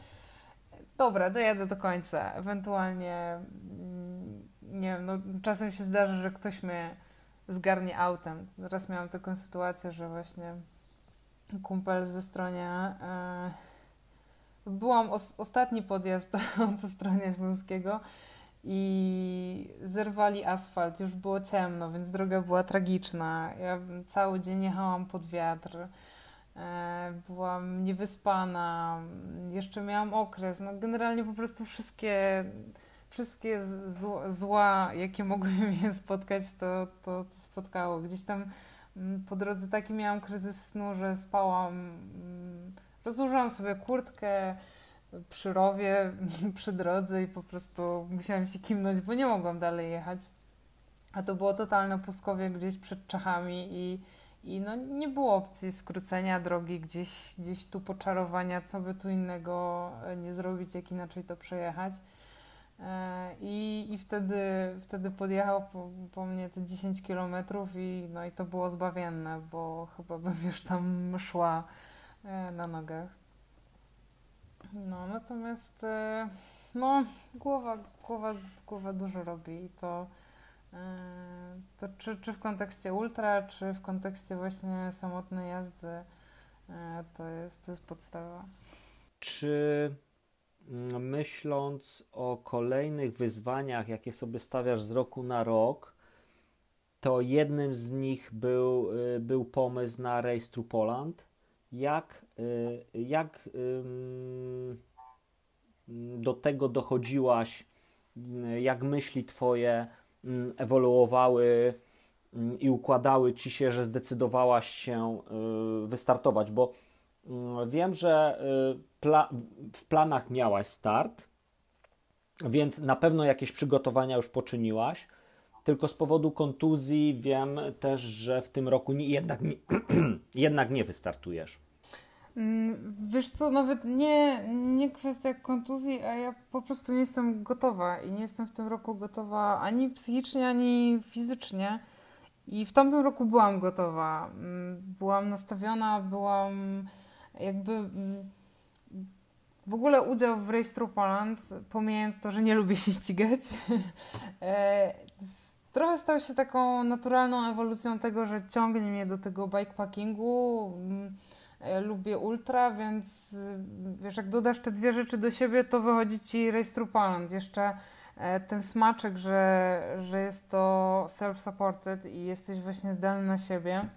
dobra, dojadę do końca. Ewentualnie, mm, nie wiem, no, czasem się zdarzy, że ktoś mnie zgarnie autem. Raz miałam taką sytuację, że właśnie kumpel ze stronie. Yy, byłam os ostatni podjazd do stronie Śląskiego i zerwali asfalt. Już było ciemno, więc droga była tragiczna. Ja cały dzień jechałam pod wiatr. E, byłam niewyspana, jeszcze miałam okres. No generalnie po prostu wszystkie, wszystkie zła, jakie mogły mnie spotkać, to, to, spotkało. Gdzieś tam mm, po drodze taki miałam kryzys snu, że spałam, mm, rozłożyłam sobie kurtkę przy rowie, przy drodze i po prostu musiałam się kimnąć, bo nie mogłam dalej jechać. A to było totalne pustkowie gdzieś przed Czechami i i no, nie było opcji skrócenia drogi, gdzieś, gdzieś tu poczarowania, co by tu innego e, nie zrobić, jak inaczej to przejechać. E, I, i wtedy, wtedy podjechał po, po mnie te 10 kilometrów i, no, i to było zbawienne, bo chyba bym już tam szła e, na nogach. No, natomiast no, głowa, głowa, głowa dużo robi i to to czy, czy w kontekście ultra, czy w kontekście właśnie samotnej jazdy, e, to jest, to jest podstawa. Czy mm, myśląc o kolejnych wyzwaniach, jakie sobie stawiasz z roku na rok, to jednym z nich był, y, był pomysł na Race to Poland. Jak, jak do tego dochodziłaś? Jak myśli Twoje ewoluowały mm, i układały ci się, że zdecydowałaś się y, wystartować? Bo mm, wiem, że y, w planach miałaś start, więc na pewno jakieś przygotowania już poczyniłaś. Tylko z powodu kontuzji wiem też, że w tym roku jednak, nie, jednak nie wystartujesz. Mm, wiesz co, nawet nie, nie kwestia kontuzji, a ja po prostu nie jestem gotowa i nie jestem w tym roku gotowa ani psychicznie, ani fizycznie. I w tamtym roku byłam gotowa. Mm, byłam nastawiona, byłam jakby. Mm, w ogóle udział w Through Poland, pomijając to, że nie lubię się ścigać, e, trochę stał się taką naturalną ewolucją tego, że ciągnie mnie do tego bikepackingu lubię ultra, więc y, wiesz, jak dodasz te dwie rzeczy do siebie, to wychodzi ci Race Poland. Jeszcze e, ten smaczek, że, że jest to self-supported i jesteś właśnie zdany na siebie.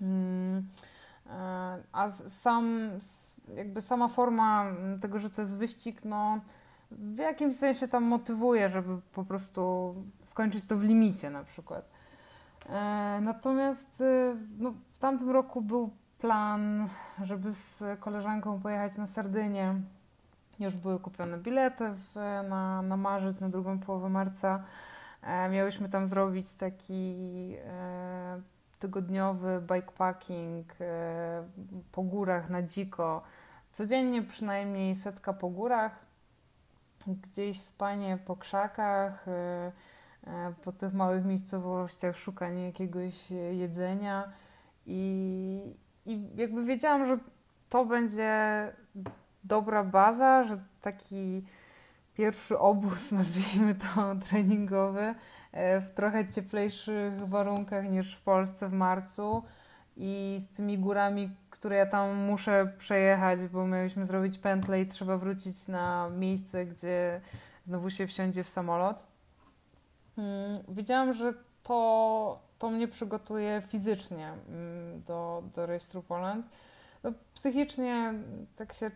Mm, e, a sam, jakby sama forma tego, że to jest wyścig, no w jakimś sensie tam motywuje, żeby po prostu skończyć to w limicie na przykład. E, natomiast e, no, w tamtym roku był plan, żeby z koleżanką pojechać na Sardynię. Już były kupione bilety w, na, na marzec, na drugą połowę marca. E, miałyśmy tam zrobić taki e, tygodniowy bikepacking e, po górach na dziko. Codziennie przynajmniej setka po górach, gdzieś spanie po krzakach, e, e, po tych małych miejscowościach, szukanie jakiegoś jedzenia i, i jakby wiedziałam, że to będzie dobra baza, że taki pierwszy obóz, nazwijmy to treningowy, e, w trochę cieplejszych warunkach niż w Polsce w marcu i z tymi górami, które ja tam muszę przejechać, bo mieliśmy zrobić pętlę i trzeba wrócić na miejsce, gdzie znowu się wsiądzie w samolot. Mm, wiedziałam, że to, to mnie przygotuje fizycznie mm, do, do Through Poland. No, psychicznie tak się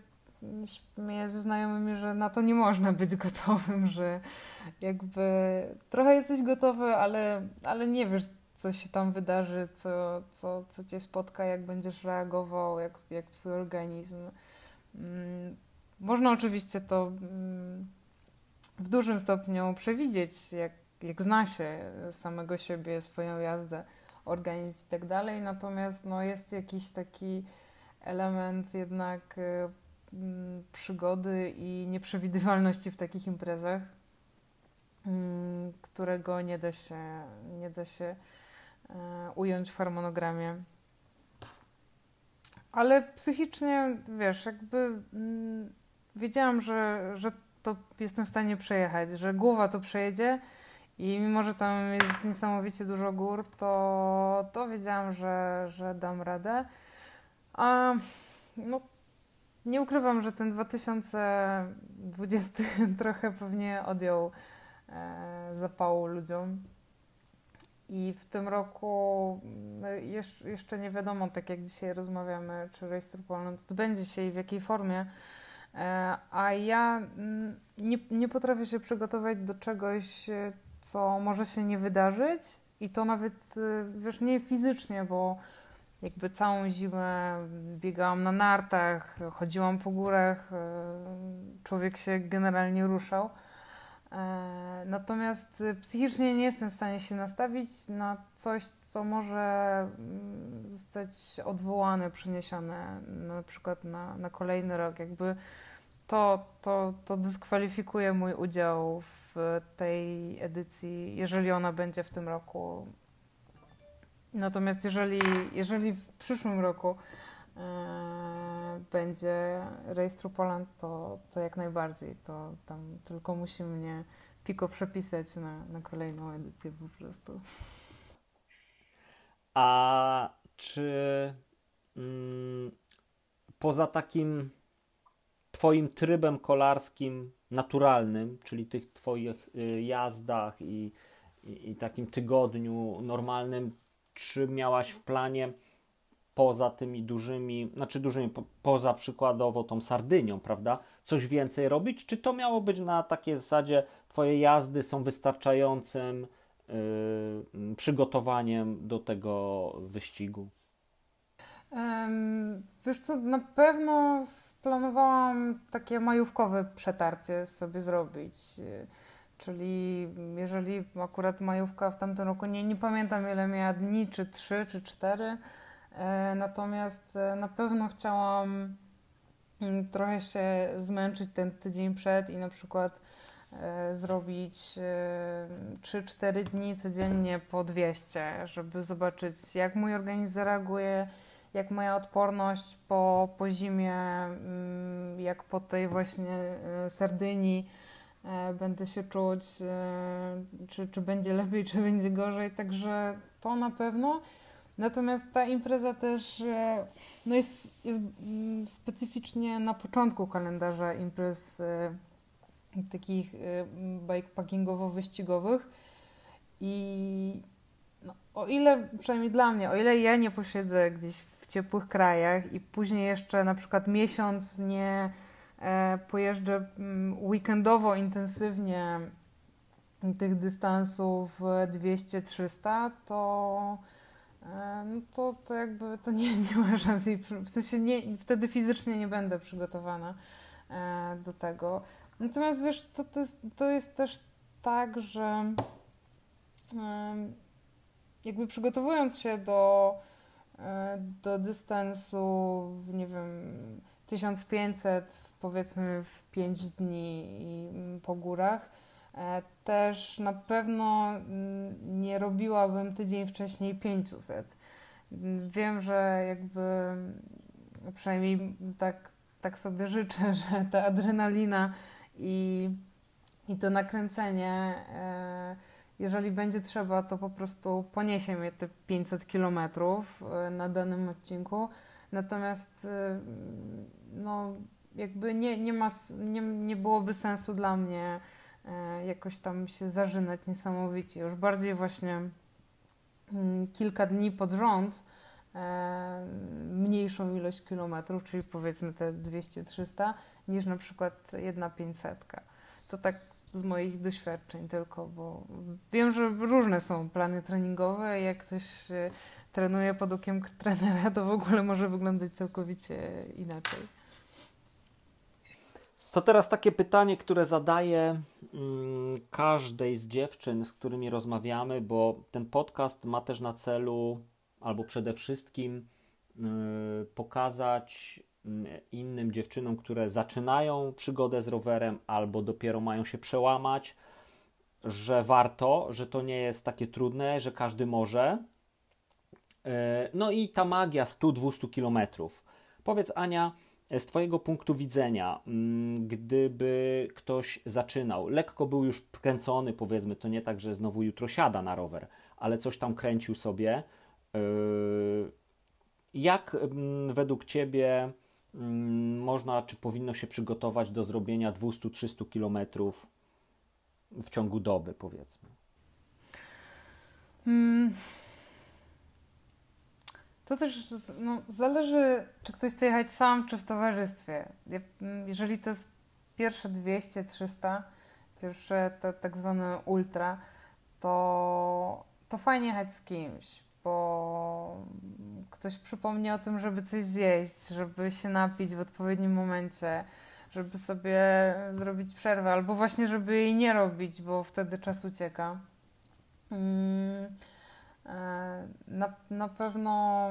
śmieję ze znajomymi, że na to nie można być gotowym, że jakby trochę jesteś gotowy, ale, ale nie wiesz, co się tam wydarzy, co, co, co cię spotka, jak będziesz reagował, jak, jak twój organizm. Mm, można oczywiście to mm, w dużym stopniu przewidzieć, jak, jak zna się samego siebie, swoją jazdę, organizm i tak dalej, natomiast no, jest jakiś taki element jednak y, mm, przygody i nieprzewidywalności w takich imprezach, którego nie da się, nie da się E, ująć w harmonogramie. Ale psychicznie, wiesz, jakby mm, wiedziałam, że, że to jestem w stanie przejechać, że głowa to przejedzie i mimo, że tam jest niesamowicie dużo gór, to, to wiedziałam, że, że dam radę. A no, nie ukrywam, że ten 2020 trochę pewnie odjął e, zapału ludziom. I w tym roku no jeszcze nie wiadomo, tak jak dzisiaj rozmawiamy, czy Through Poland odbędzie się i w jakiej formie. E, a ja mm, nie, nie potrafię się przygotować do czegoś, co może się nie wydarzyć. I to nawet, e, wiesz, nie fizycznie, bo jakby całą zimę biegałam na nartach, chodziłam po górach, e, człowiek się generalnie ruszał E, natomiast psychicznie nie jestem w stanie się nastawić na coś, co może mm, zostać odwołane, przeniesione na przykład na, na kolejny rok. Jakby to, to, to dyskwalifikuje mój udział w tej edycji, jeżeli ona będzie w tym roku. Natomiast jeżeli, jeżeli w przyszłym roku E, będzie rejestru Poland, to, to jak najbardziej. To tam tylko musi mnie Piko przepisać na, na kolejną edycję po prostu. A czy mm, poza takim Twoim trybem kolarskim naturalnym, czyli tych Twoich y, jazdach i, i, i takim tygodniu normalnym, czy miałaś w planie poza tymi dużymi, znaczy dużymi, po, poza przykładowo tą Sardynią, prawda? Coś więcej robić? Czy to miało być na takiej zasadzie, Twoje jazdy są wystarczającym yy, przygotowaniem do tego wyścigu? Wiesz co, na pewno splanowałam takie majówkowe przetarcie sobie zrobić. Czyli jeżeli akurat majówka w tamtym roku, nie, nie pamiętam ile miała dni, czy trzy, czy cztery, E, natomiast e, na pewno chciałam mm, trochę się zmęczyć ten tydzień przed i na przykład e, zrobić 3-4 dni codziennie po 200, żeby zobaczyć, jak mój organizm zareaguje, jak moja odporność po, po zimie, mm, jak po tej właśnie Sardynii będę się czuć, czy, czy będzie lepiej, czy będzie gorzej. Także to na pewno. Natomiast ta impreza też e, no jest, jest mm, specyficznie na początku kalendarza imprez e, takich e, bikepackingowo-wyścigowych i no, o ile, przynajmniej dla mnie, o ile ja nie posiedzę gdzieś ciepłych krajach i później jeszcze na przykład miesiąc nie e, pojeżdżę mm, weekendowo intensywnie tych dystansów 200-300, to, e, no to, to jakby to nie, nie ma szans. W sensie nie, wtedy fizycznie nie będę przygotowana e, do tego. Natomiast wiesz, to, to, jest, to jest też tak, że jakby przygotowując się do, do dystansu, nie wiem, 1500 powiedzmy w 5 dni po górach, e, też na pewno mm, nie robiłabym tydzień wcześniej 500. Wiem, że jakby przynajmniej tak, tak sobie życzę, że ta adrenalina i, i to nakręcenie, e, jeżeli będzie trzeba, to po prostu poniesie mnie te 500 kilometrów e, na danym odcinku. Natomiast e, no, jakby nie, nie, ma, nie, nie byłoby sensu dla mnie jakoś tam się zażynać niesamowicie. Już bardziej właśnie mm, kilka dni pod rząd mniejszą ilość kilometrów, czyli powiedzmy te 200-300, niż na przykład jedna 500. To tak z moich doświadczeń tylko, bo wiem, że różne są plany treningowe. Jak ktoś trenuje pod okiem trenera, to w ogóle może wyglądać całkowicie inaczej. To teraz takie pytanie, które zadaję mm, każdej z dziewczyn, z którymi rozmawiamy, bo ten podcast ma też na celu, albo przede wszystkim, y, pokazać innym dziewczynom, które zaczynają przygodę z rowerem albo dopiero mają się przełamać, że warto, że to nie jest takie trudne, że każdy może. E, no i ta magia 100-200 kilometrów. Powiedz Ania, z Twojego punktu widzenia, gdyby ktoś zaczynał, lekko był już wkręcony, powiedzmy, to nie tak, że znowu jutro siada na rower, ale coś tam kręcił sobie, e, jak według Ciebie Mm, można czy powinno się przygotować do zrobienia 200-300 km w ciągu doby, powiedzmy? Hmm. To też no, zależy, czy ktoś chce jechać sam, czy w towarzystwie. Mm, jeżeli to jest pierwsze 200, 300, pierwsze te tak zwane ultra, to, to fajnie jechać z kimś, bo ktoś przypomni o tym, żeby coś zjeść, żeby się napić w odpowiednim momencie, żeby sobie zrobić przerwę, albo właśnie, żeby jej nie robić, bo wtedy czas ucieka. Mm, e, na, na pewno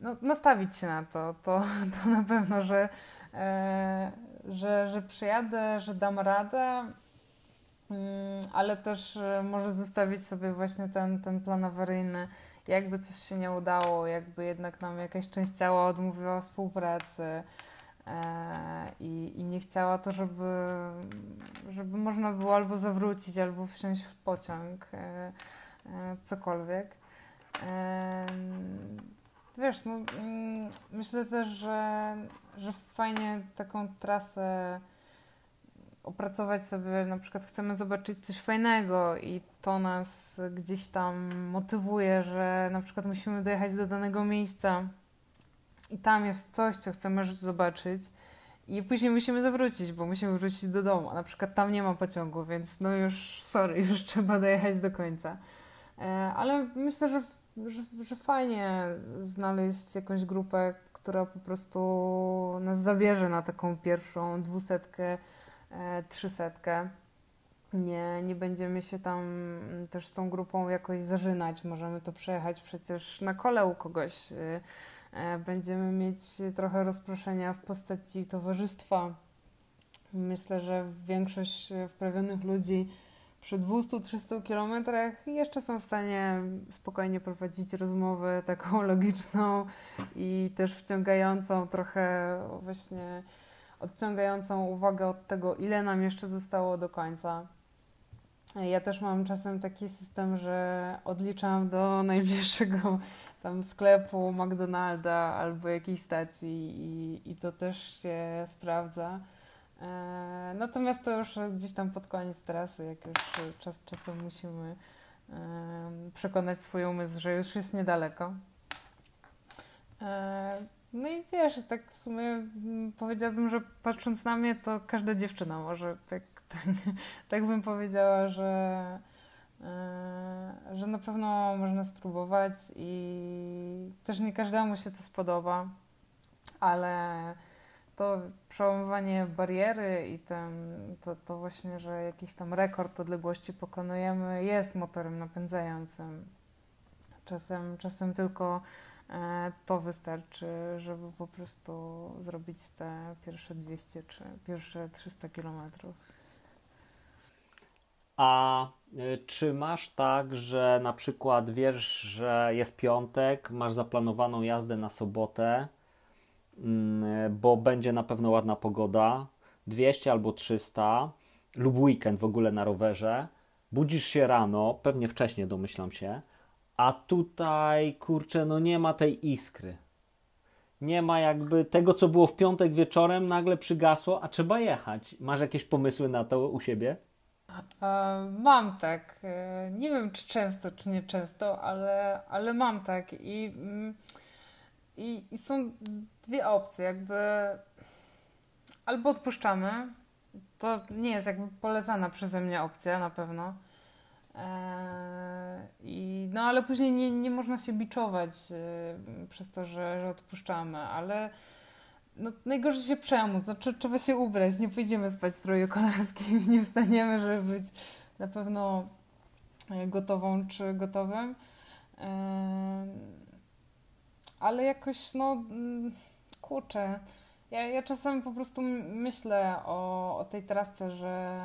no, nastawić się na to, to, to na pewno, że, e, że, że przyjadę, że dam radę, ale też e, może zostawić sobie właśnie ten, ten plan awaryjny, jakby coś się nie udało, jakby jednak nam jakaś część ciała odmówiła współpracy e, i, i nie chciała to, żeby, żeby można było albo zawrócić, albo wsiąść w pociąg, e, cokolwiek. Wiesz, no, mm, myślę też, że, że fajnie taką trasę opracować sobie, na przykład chcemy zobaczyć coś fajnego i to nas gdzieś tam motywuje, że na przykład musimy dojechać do danego miejsca i tam jest coś, co chcemy zobaczyć i później musimy zawrócić, bo musimy wrócić do domu. Na przykład tam nie ma pociągu, więc no już sorry, już trzeba dojechać do końca. E, ale myślę, że, że, że fajnie znaleźć jakąś grupę, która po prostu nas zabierze na taką pierwszą dwusetkę, trzysetkę. Nie, nie będziemy się tam też z tą grupą jakoś zażynać. Możemy to przejechać przecież na kole u kogoś. E, e, będziemy mieć trochę rozproszenia w postaci towarzystwa. Myślę, że większość wprawionych ludzi przy 200-300 kilometrach jeszcze są w stanie spokojnie prowadzić rozmowę taką logiczną i też wciągającą trochę właśnie odciągającą uwagę od tego, ile nam jeszcze zostało do końca. Ja też mam czasem taki system, że odliczam do najbliższego tam sklepu, McDonalda albo jakiejś stacji i, i to też się sprawdza. E, natomiast to już gdzieś tam pod koniec trasy, jak już czas, czasem musimy e, przekonać swój umysł, że już jest niedaleko. E, No i wiesz, tak w sumie mm, powiedziałabym, że patrząc na mnie, to każda dziewczyna może tak, tak, tak bym powiedziała, że, yy, że na pewno można spróbować i też nie każdemu się to spodoba, ale to przełamywanie bariery i ten, to, to właśnie, że jakiś tam rekord odległości pokonujemy, jest motorem napędzającym. Czasem, czasem tylko e, to wystarczy, żeby po prostu zrobić te pierwsze 200 czy pierwsze 300 kilometrów. A e, czy masz tak, że na przykład wiesz, że jest piątek, masz zaplanowaną jazdę na sobotę, Mm, bo będzie na pewno ładna pogoda, 200 albo 300 lub weekend w ogóle na rowerze. Budzisz się rano, pewnie wcześniej domyślam się, a tutaj kurczę, no nie ma tej iskry. Nie ma jakby tego, co było w piątek wieczorem, nagle przygasło, a trzeba jechać. Masz jakieś pomysły na to u siebie? E, mam tak. E, nie wiem, czy często, czy nie często, ale, ale mam tak. I. Mm, i, I, są dwie opcje, jakby albo odpuszczamy, to nie jest jakby polecana przeze mnie opcja na pewno. Eee, i, no ale później nie, nie można się biczować e, przez to, że, że odpuszczamy, ale no, najgorzej się przemóc, znaczy, trzeba się ubrać, nie pójdziemy spać w stroju kolarskim, nie wstaniemy, żeby być na pewno e, gotową czy gotowym. Eee, ale jakoś, no, mm, kurczę, ja, ja czasem po prostu myślę o, o tej trasce, że,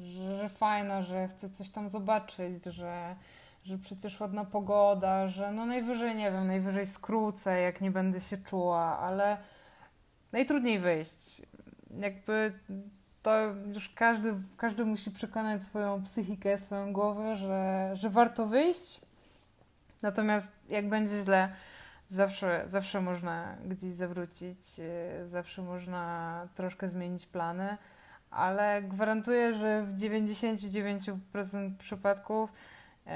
że, że fajna, że chcę coś tam zobaczyć, że, że przecież ładna pogoda, że no najwyżej, nie wiem, najwyżej skrócę, jak nie będę się czuła, ale najtrudniej wyjść. Jakby to już każdy, każdy musi przekonać swoją psychikę, swoją głowę, że, że warto wyjść. Natomiast jak będzie źle, Zawsze, zawsze można gdzieś zawrócić, y, zawsze można troszkę zmienić plany, ale gwarantuję, że w 99% przypadków y,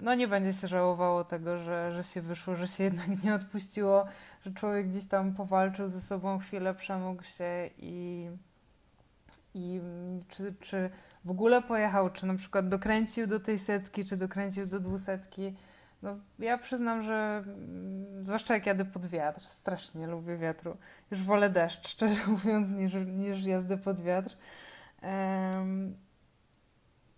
no nie będzie się żałowało tego, że, że się wyszło, że się jednak nie odpuściło, że człowiek gdzieś tam powalczył ze sobą chwilę, przemógł się i, i czy, czy w ogóle pojechał, czy na przykład dokręcił do tej setki, czy dokręcił do dwusetki no, ja przyznam, że mm, zwłaszcza jak jadę pod wiatr, strasznie lubię wiatru. Już wolę deszcz, szczerze mówiąc, niż, niż jazdę pod wiatr. Um,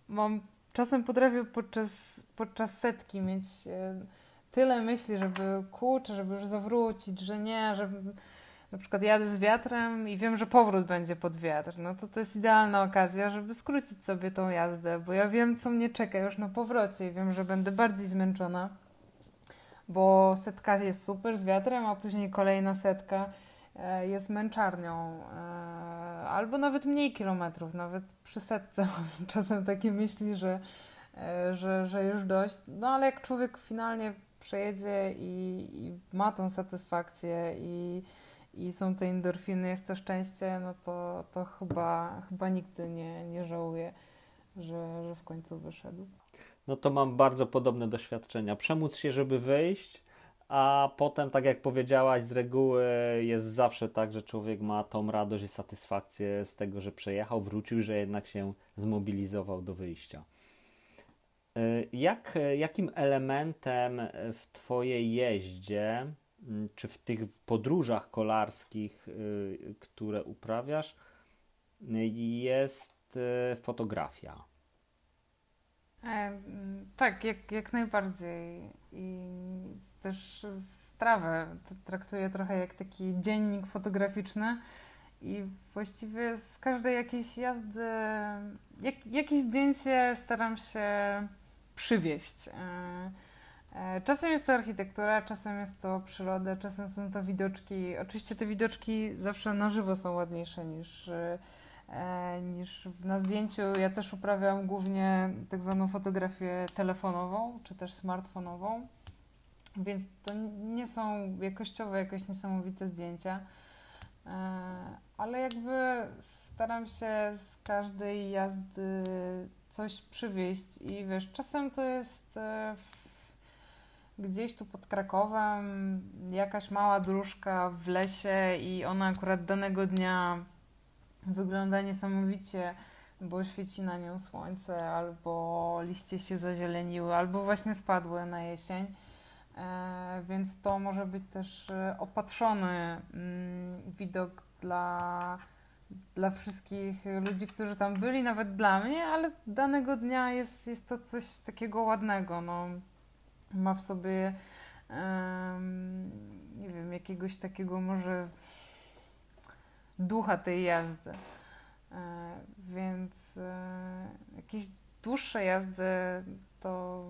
mam, czasem potrafię podczas, podczas setki mieć e, tyle myśli, żeby kurczę, żeby już zawrócić, że nie, żeby na przykład jadę z wiatrem i wiem, że powrót będzie pod wiatr, no to to jest idealna okazja, żeby skrócić sobie tą jazdę, bo ja wiem, co mnie czeka już na powrocie i wiem, że będę bardziej zmęczona, bo setka jest super z wiatrem, a później kolejna setka e, jest męczarnią, e, albo nawet mniej kilometrów, nawet przy setce. Czasem takie myśli, że, e, że, że już dość, no ale jak człowiek finalnie przejedzie i, i ma tą satysfakcję i i są te endorfiny, jest to szczęście, no to, to chyba, chyba nigdy nie, nie żałuję, że, że w końcu wyszedł. No to mam bardzo podobne doświadczenia. Przemóc się, żeby wyjść, a potem, tak jak powiedziałaś, z reguły jest zawsze tak, że człowiek ma tą radość i satysfakcję z tego, że przejechał, wrócił, że jednak się zmobilizował do wyjścia. Y, jak, jakim elementem w Twojej jeździe czy w tych podróżach kolarskich, y, które uprawiasz, jest y, fotografia? E, tak, jak, jak najbardziej. I też strawę traktuję trochę jak taki dziennik fotograficzny. I właściwie z każdej jakiejś jazdy, jak, jakieś zdjęcie staram się przywieźć. E, E, czasem jest to architektura, czasem jest to przyroda, czasem są to widoczki. Oczywiście te widoczki zawsze na żywo są ładniejsze niż, e, niż na zdjęciu. Ja też uprawiam głównie tak zwaną fotografię telefonową, czy też smartfonową, więc to nie są jakościowe jakoś niesamowite zdjęcia. E, ale jakby staram się z każdej jazdy coś przywieźć i wiesz, czasem to jest gdzieś tu pod Krakowem jakaś mała dróżka w lesie i ona akurat danego dnia wygląda niesamowicie, bo świeci na nią słońce, albo liście się zazieleniły, albo właśnie spadły na jesień. E, więc to może być też e, opatrzony mm, widok dla, dla wszystkich ludzi, którzy tam byli, nawet dla mnie, ale danego dnia jest, jest to coś takiego ładnego. No, ma w sobie nie wiem, jakiegoś takiego może ducha tej jazdy. E, więc e, jakieś dłuższe jazdy to,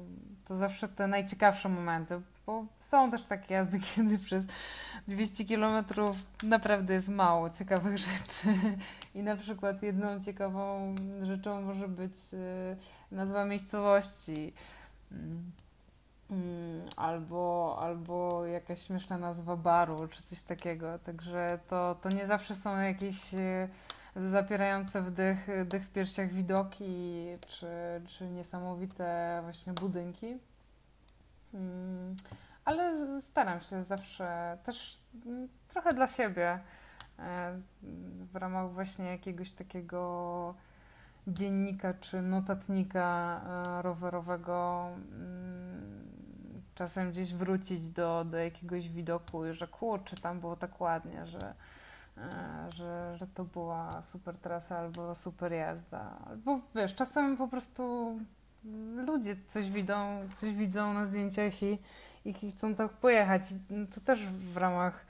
to zawsze te najciekawsze momenty, bo są też takie jazdy, kiedy przez 200 km naprawdę jest mało ciekawych rzeczy. I na przykład jedną ciekawą rzeczą może być e, nazwa miejscowości. Mm, albo, albo jakaś śmieszna nazwa baru, czy coś takiego. Także to, to nie zawsze są jakieś e, zapierające wdech, dech w piersiach widoki, czy, czy niesamowite właśnie budynki. Mm, ale staram się zawsze też mm, trochę dla siebie e, w ramach właśnie jakiegoś takiego dziennika czy notatnika e, rowerowego mm, czasem gdzieś wrócić do, do jakiegoś widoku i że kurczę, tam było tak ładnie, że, e, że, że to była super trasa albo super jazda. Albo wiesz, czasem po prostu ludzie coś widzą, coś widzą na zdjęciach i, i chcą tak pojechać. To też w ramach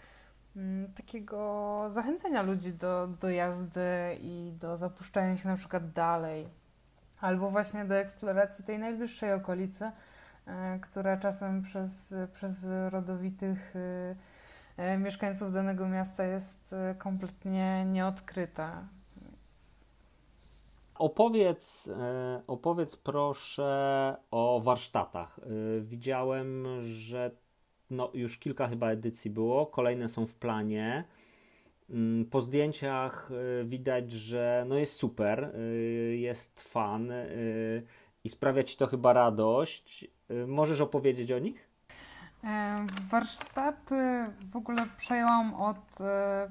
mm, takiego zachęcenia ludzi do, do jazdy i do zapuszczania się na przykład dalej. Albo właśnie do eksploracji tej najbliższej okolicy, która czasem przez, przez rodowitych e, e, mieszkańców danego miasta jest kompletnie nieodkryta. Opowiedz, e, opowiedz proszę o warsztatach. E, widziałem, że no, już kilka chyba edycji było, kolejne są w planie. Mm, po zdjęciach e, widać, że no jest super, jest fan i sprawia ci to chyba radość. Możesz opowiedzieć o nich? Warsztaty w ogóle przejęłam od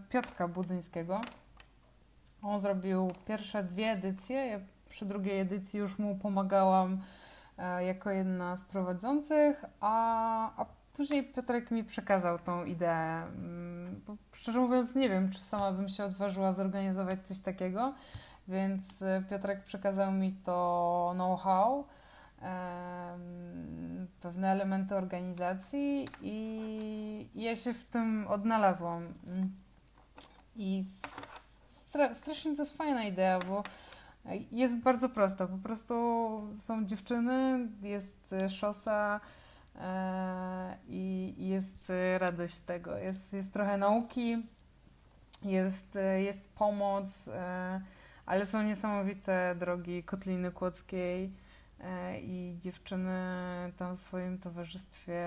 Piotrka Budzyńskiego. On zrobił pierwsze dwie edycje. Ja przy drugiej edycji już mu pomagałam e, jako jedna z prowadzących, a, a później Piotrek mi przekazał tą ideę. Mm, bo szczerze mówiąc, nie wiem, czy sama bym się odważyła zorganizować coś takiego, więc e, Piotrek przekazał mi to know-how, pewne elementy organizacji i ja się w tym odnalazłam. I stra strasznie to jest fajna idea, bo jest bardzo prosta. Po prostu są dziewczyny, jest e, szosa e, i jest radość z tego. Jest, jest trochę nauki, jest, jest pomoc, ale są niesamowite drogi Kotliny Kłodzkiej e, i dziewczyny tam w swoim towarzystwie,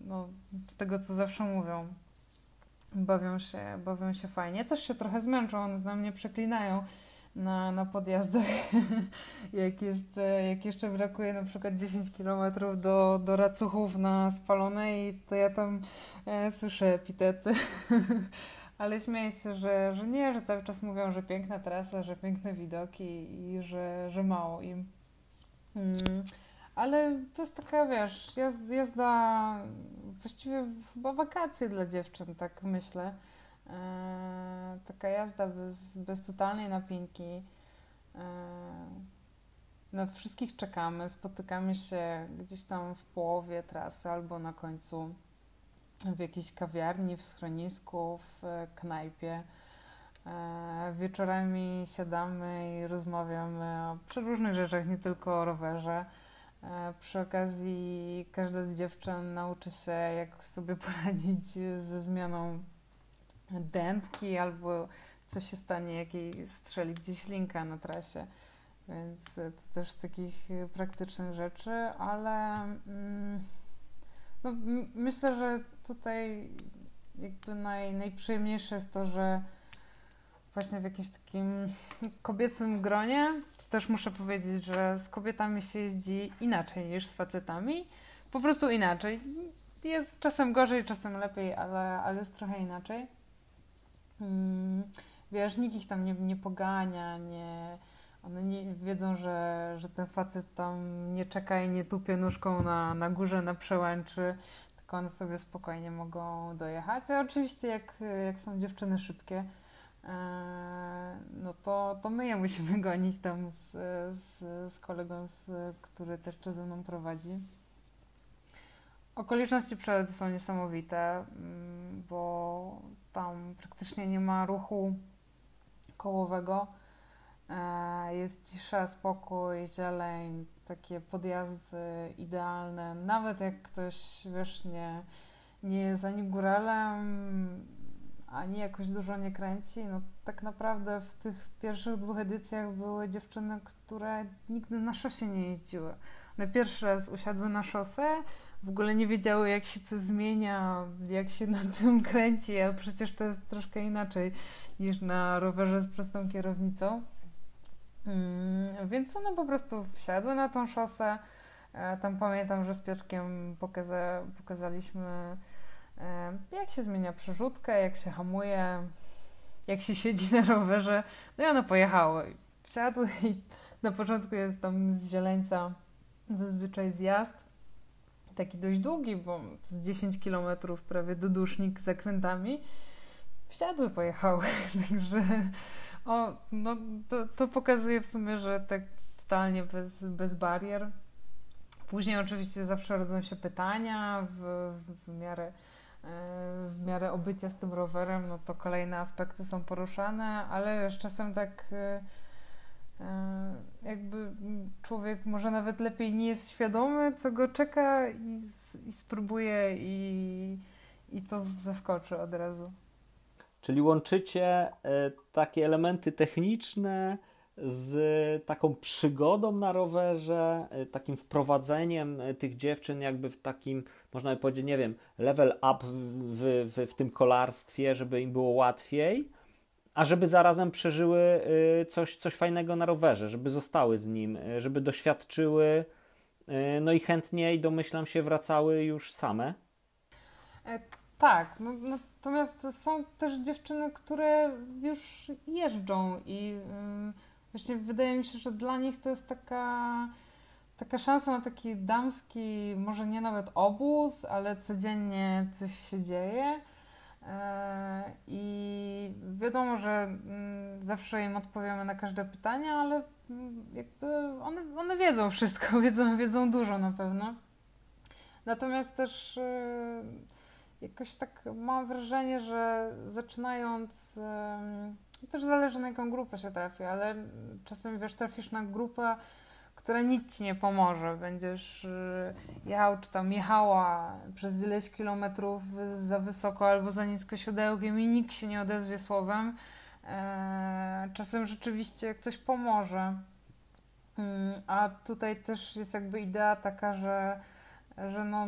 no, z tego co zawsze mówią, bawią się, bawią się fajnie. Też się trochę zmęczą, one na mnie przeklinają na, na podjazdach. jak, jest, jak jeszcze brakuje na przykład 10 km do, do Racuchów na spalonej, to ja tam e, słyszę epitety. Ale śmieję się, że, że nie, że cały czas mówią, że piękna trasa, że piękne widoki i że, że mało im. Mm. Ale to jest taka, wiesz, jazda, właściwie chyba wakacje dla dziewczyn, tak myślę. Eee, taka jazda bez, bez totalnej napinki. Eee, na wszystkich czekamy, spotykamy się gdzieś tam w połowie trasy albo na końcu w jakiejś kawiarni, w schronisku, w knajpie. Eee, wieczorami siadamy i rozmawiamy o przeróżnych rzeczach, nie tylko o rowerze. E, przy okazji każda z dziewczyn nauczy się, jak sobie poradzić ze zmianą dętki albo co się stanie, jak jej strzeli gdzieś linka na trasie. Więc to też z takich praktycznych rzeczy, ale mm, no, myślę, że tutaj jakby naj, najprzyjemniejsze jest to, że właśnie w jakimś takim kobiecym gronie też muszę powiedzieć, że z kobietami się jeździ inaczej niż z facetami. po prostu inaczej. Jest czasem gorzej, czasem lepiej, ale, ale jest trochę inaczej. Mm, wiesz, nikt ich tam nie, nie pogania, nie, one nie, wiedzą, że, że ten facet tam nie czeka i nie tupie nóżką na, na górze, na przełęczy, tylko one sobie spokojnie mogą dojechać. A oczywiście jak, jak są dziewczyny szybkie, e, no to, to my je musimy gonić tam z, z, z kolegą, z, który też ze mną prowadzi. Okoliczności przylety są niesamowite, mm, bo tam praktycznie nie ma ruchu kołowego. E, jest cisza, spokój, zieleń, takie podjazdy idealne. Nawet jak ktoś, wiesz, nie, nie jest ani góralem, ani jakoś dużo nie kręci, no tak naprawdę w tych pierwszych dwóch edycjach były dziewczyny, które nigdy na szosie nie jeździły. One pierwszy raz usiadły na szosę, w ogóle nie wiedziały, jak się co zmienia, jak się na tym kręci, a przecież to jest troszkę inaczej niż na rowerze z prostą kierownicą. Mm, więc one po prostu wsiadły na tą szosę. E, tam pamiętam, że z Piotrkiem pokaza pokazaliśmy, e, jak się zmienia przerzutkę, jak się hamuje, jak się siedzi na rowerze. No i one pojechały. Wsiadły i na początku jest tam z Zieleńca zazwyczaj zjazd taki dość długi, bo z 10 km prawie do dusznik z zakrętami, wsiadły, pojechały. Także o, no, to, to pokazuje w sumie, że tak totalnie bez, bez barier. Później oczywiście zawsze rodzą się pytania w, w, miarę e, w miarę obycia z tym rowerem, no to kolejne aspekty są poruszane, ale już czasem tak e, E, jakby człowiek może nawet lepiej nie jest świadomy, co go czeka i, i spróbuje i, i to zaskoczy od razu. Czyli łączycie e, takie elementy techniczne z taką przygodą na rowerze, e, takim wprowadzeniem tych dziewczyn jakby w takim, można by powiedzieć, nie wiem, level up w, w, w tym kolarstwie, żeby im było łatwiej a żeby zarazem przeżyły coś, coś fajnego na rowerze, żeby zostały z nim, żeby doświadczyły, no i chętniej, domyślam się, wracały już same. Tak, no, natomiast są też dziewczyny, które już jeżdżą i y, właśnie wydaje mi się, że dla nich to jest taka, taka szansa na taki damski, może nie nawet obóz, ale codziennie coś się dzieje. E, I wiadomo, że mm, zawsze im odpowiemy na każde pytanie, ale mm, jakby one, one wiedzą wszystko, wiedzą, wiedzą dużo na pewno. Natomiast też e, jakoś tak mam wrażenie, że zaczynając, też zależy na jaką grupę się trafi, ale czasem wiesz, trafisz na grupę, która nic ci nie pomoże. Będziesz y, jechał, czy tam jechała przez ileś kilometrów za wysoko albo za nisko siodełkiem i nikt się nie odezwie słowem. E, czasem rzeczywiście ktoś pomoże. Mm, a tutaj też jest jakby idea taka, że, że no,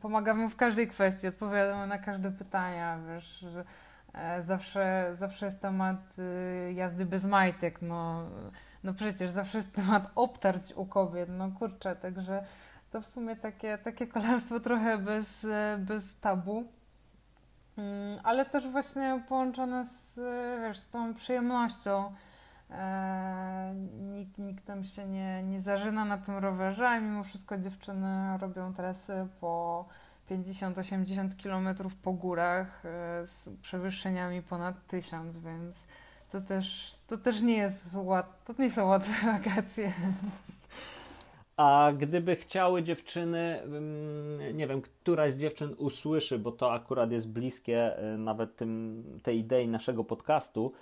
pomagamy w każdej kwestii, odpowiadamy na każde pytania, wiesz, e, zawsze, zawsze jest temat y, jazdy bez majtek, no no przecież zawsze jest temat obtarć u kobiet, no kurczę, także to w sumie takie, takie kolarstwo trochę bez, bez tabu. Mm, ale też właśnie połączone z, wiesz, z tą przyjemnością. E, nikt, nikt tam się nie, nie zażyna na tym rowerze, a mimo wszystko dziewczyny robią trasy po 50-80 km po górach e, z przewyższeniami ponad 1000, więc to też, to też nie jest łat, to nie są łatwe wakacje. A gdyby chciały dziewczyny, nie wiem, któraś z dziewczyn usłyszy, bo to akurat jest bliskie y, nawet tym, tej idei naszego podcastu,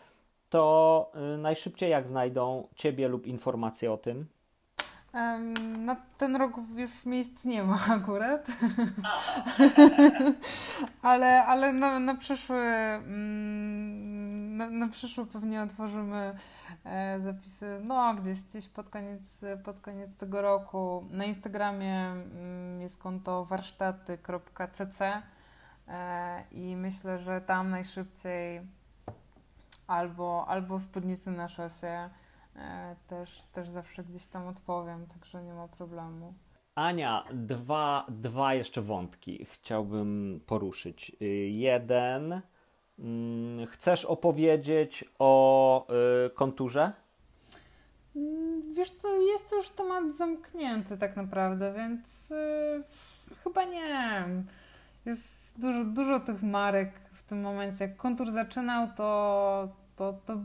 to y, najszybciej jak znajdą Ciebie lub informacje o tym? Na ten rok już miejsc nie ma akurat. ale ale na, na przyszły mm, na, na przyszły pewnie otworzymy e, zapisy no gdzieś gdzieś pod koniec, pod koniec tego roku. Na Instagramie mm, jest konto warsztaty.cc e, i myślę, że tam najszybciej albo, albo spódnicy na szosie E, też, też zawsze gdzieś tam odpowiem, także nie ma problemu. Ania, dwa, dwa jeszcze wątki chciałbym poruszyć. Y, jeden, mm, chcesz opowiedzieć o y, konturze? Mm, wiesz co, jest to już temat zamknięty tak naprawdę, więc yy, chyba nie. Jest dużo, dużo tych marek tym momencie. Jak kontur zaczynał, to, to, to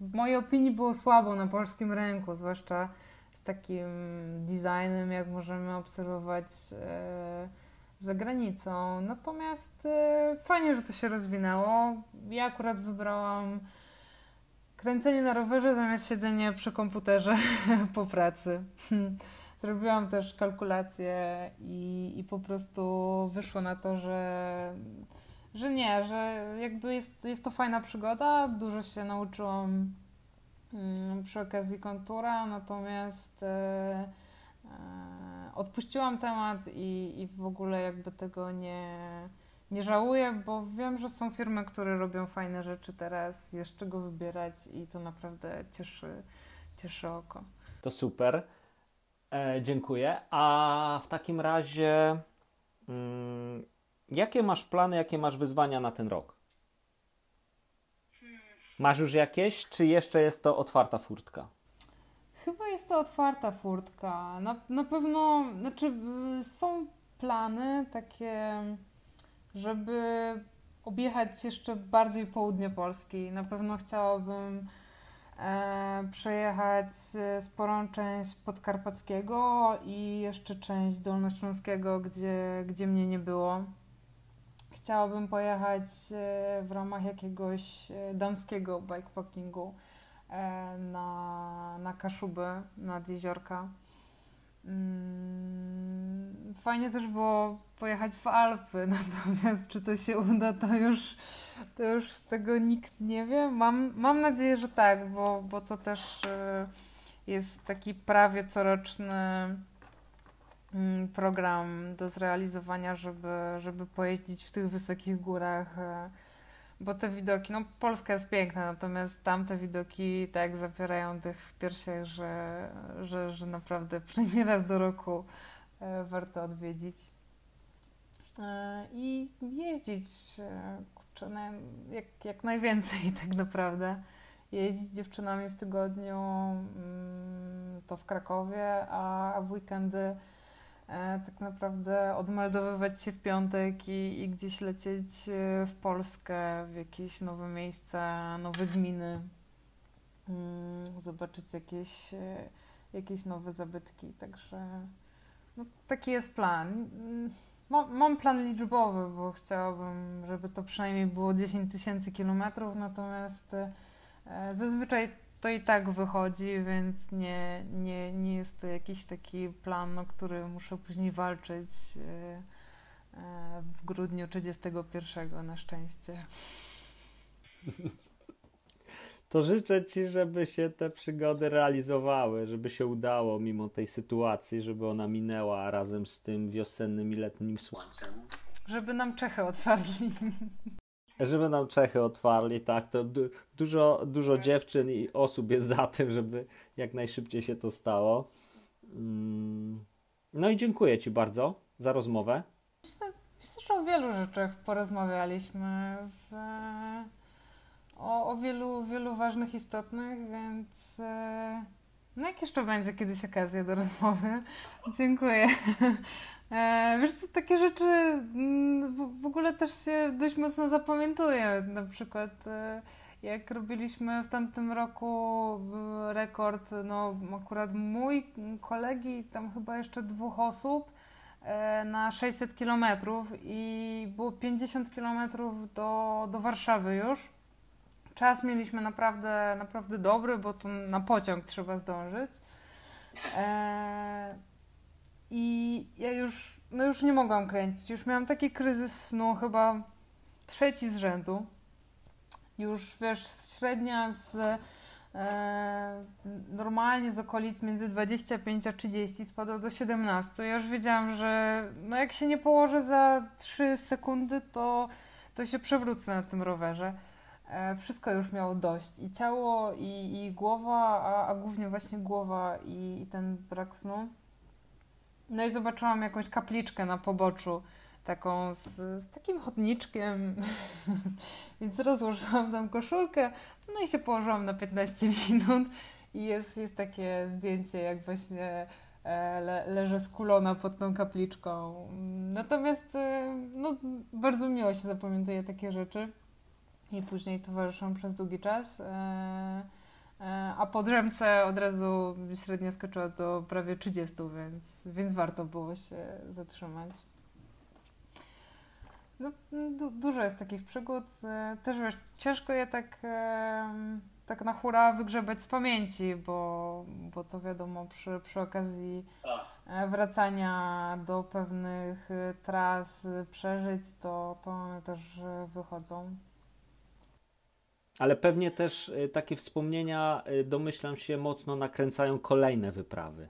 w mojej opinii było słabo na polskim rynku, zwłaszcza z takim designem, jak możemy obserwować e, za granicą. Natomiast e, fajnie, że to się rozwinęło. Ja akurat wybrałam kręcenie na rowerze zamiast siedzenia przy komputerze po pracy. Zrobiłam też kalkulacje i, i po prostu wyszło na to, że, że nie, że jakby jest, jest to fajna przygoda. Dużo się nauczyłam Mm, przy okazji kontura, natomiast e, e, odpuściłam temat i, i w ogóle jakby tego nie, nie żałuję, bo wiem, że są firmy, które robią fajne rzeczy teraz, jest czego wybierać i to naprawdę cieszy, cieszy oko. To super. E, dziękuję. A w takim razie, mm, jakie masz plany, jakie masz wyzwania na ten rok? Masz już jakieś, czy jeszcze jest to otwarta furtka? Chyba jest to otwarta furtka. Na, na pewno, znaczy są plany takie, żeby objechać jeszcze bardziej południe Polski. Na pewno chciałabym e, przejechać e, sporą część podkarpackiego i jeszcze część dolnośląskiego, gdzie, gdzie mnie nie było chciałabym pojechać e, w ramach jakiegoś e, damskiego bikepackingu e, na, na Kaszuby, nad jeziorka. Mm, fajnie też było pojechać w Alpy, natomiast czy to się uda, to już, to już tego nikt nie wie. Mam, mam nadzieję, że tak, bo, bo to też jest taki prawie coroczny program do zrealizowania, żeby, żeby pojeździć w tych wysokich górach, e, bo te widoki, no Polska jest piękna, natomiast tamte widoki tak zapierają tych w piersiach, że, że, że naprawdę przynajmniej raz do roku e, warto odwiedzić e, i jeździć kurczę, jak, jak najwięcej tak naprawdę. Jeździć z dziewczynami w tygodniu mm, to w Krakowie, a w weekendy tak naprawdę odmeldowywać się w piątek i, i gdzieś lecieć e, w Polskę, w jakieś nowe miejsca, nowe gminy, mm, zobaczyć jakieś, e, jakieś nowe zabytki. Także no, taki jest plan. Mm, mam plan liczbowy, bo chciałabym, żeby to przynajmniej było 10 tysięcy kilometrów, natomiast zazwyczaj to i tak wychodzi, więc nie, nie, nie jest to jakiś taki plan, o który muszę później walczyć e, e, w grudniu 31 na szczęście. To życzę Ci, żeby się te przygody realizowały, żeby się udało mimo tej sytuacji, żeby ona minęła razem z tym wiosennym i letnim słońcem. Żeby nam Czechy otwarli. żeby nam Czechy otwarli, tak, to du dużo, dużo tak. dziewczyn i osób jest za tym, żeby jak najszybciej się to stało. Mm. No i dziękuję Ci bardzo za rozmowę. Myślę, że o wielu rzeczach porozmawialiśmy. W, o, o wielu, wielu ważnych, istotnych, więc e, no jak jeszcze będzie kiedyś okazja do rozmowy. Dziękuję. E, wiesz co, takie rzeczy mm, w, w ogóle też się dość mocno zapamiętuje. Na przykład e, jak robiliśmy w tamtym roku rekord, no akurat mój, kolegi, tam chyba jeszcze dwóch osób e, na 600 kilometrów i było 50 kilometrów do, do Warszawy już. Czas mieliśmy naprawdę, naprawdę dobry, bo to na pociąg trzeba zdążyć. I ja już, no już nie mogłam kręcić. Już miałam taki kryzys snu, chyba trzeci z rzędu. Już wiesz, średnia z e, normalnie z okolic między 25 a 30 spadła do 17. Ja już wiedziałam, że no jak się nie położę za 3 sekundy, to, to się przewrócę na tym rowerze. E, wszystko już miało dość. I ciało, i, i głowa, a, a głównie właśnie głowa i, i ten brak snu. No i zobaczyłam jakąś kapliczkę na poboczu, taką z, z takim chodniczkiem, więc rozłożyłam tam koszulkę, no i się położyłam na 15 minut i jest, jest takie zdjęcie, jak właśnie e, le, leżę skulona pod tą kapliczką. Natomiast e, no, bardzo miło się zapamiętuje takie rzeczy i później towarzyszą przez długi czas. E, a po drzemce od razu średnia skoczyła do prawie 30, więc, więc warto było się zatrzymać. No, du dużo jest takich przygód. Też wiesz, ciężko je tak tak na hura wygrzebać z pamięci, bo, bo to wiadomo przy, przy okazji tak. e, wracania do pewnych e, tras, przeżyć, to, to one też e, wychodzą. Ale pewnie też takie wspomnienia, domyślam się, mocno nakręcają kolejne wyprawy.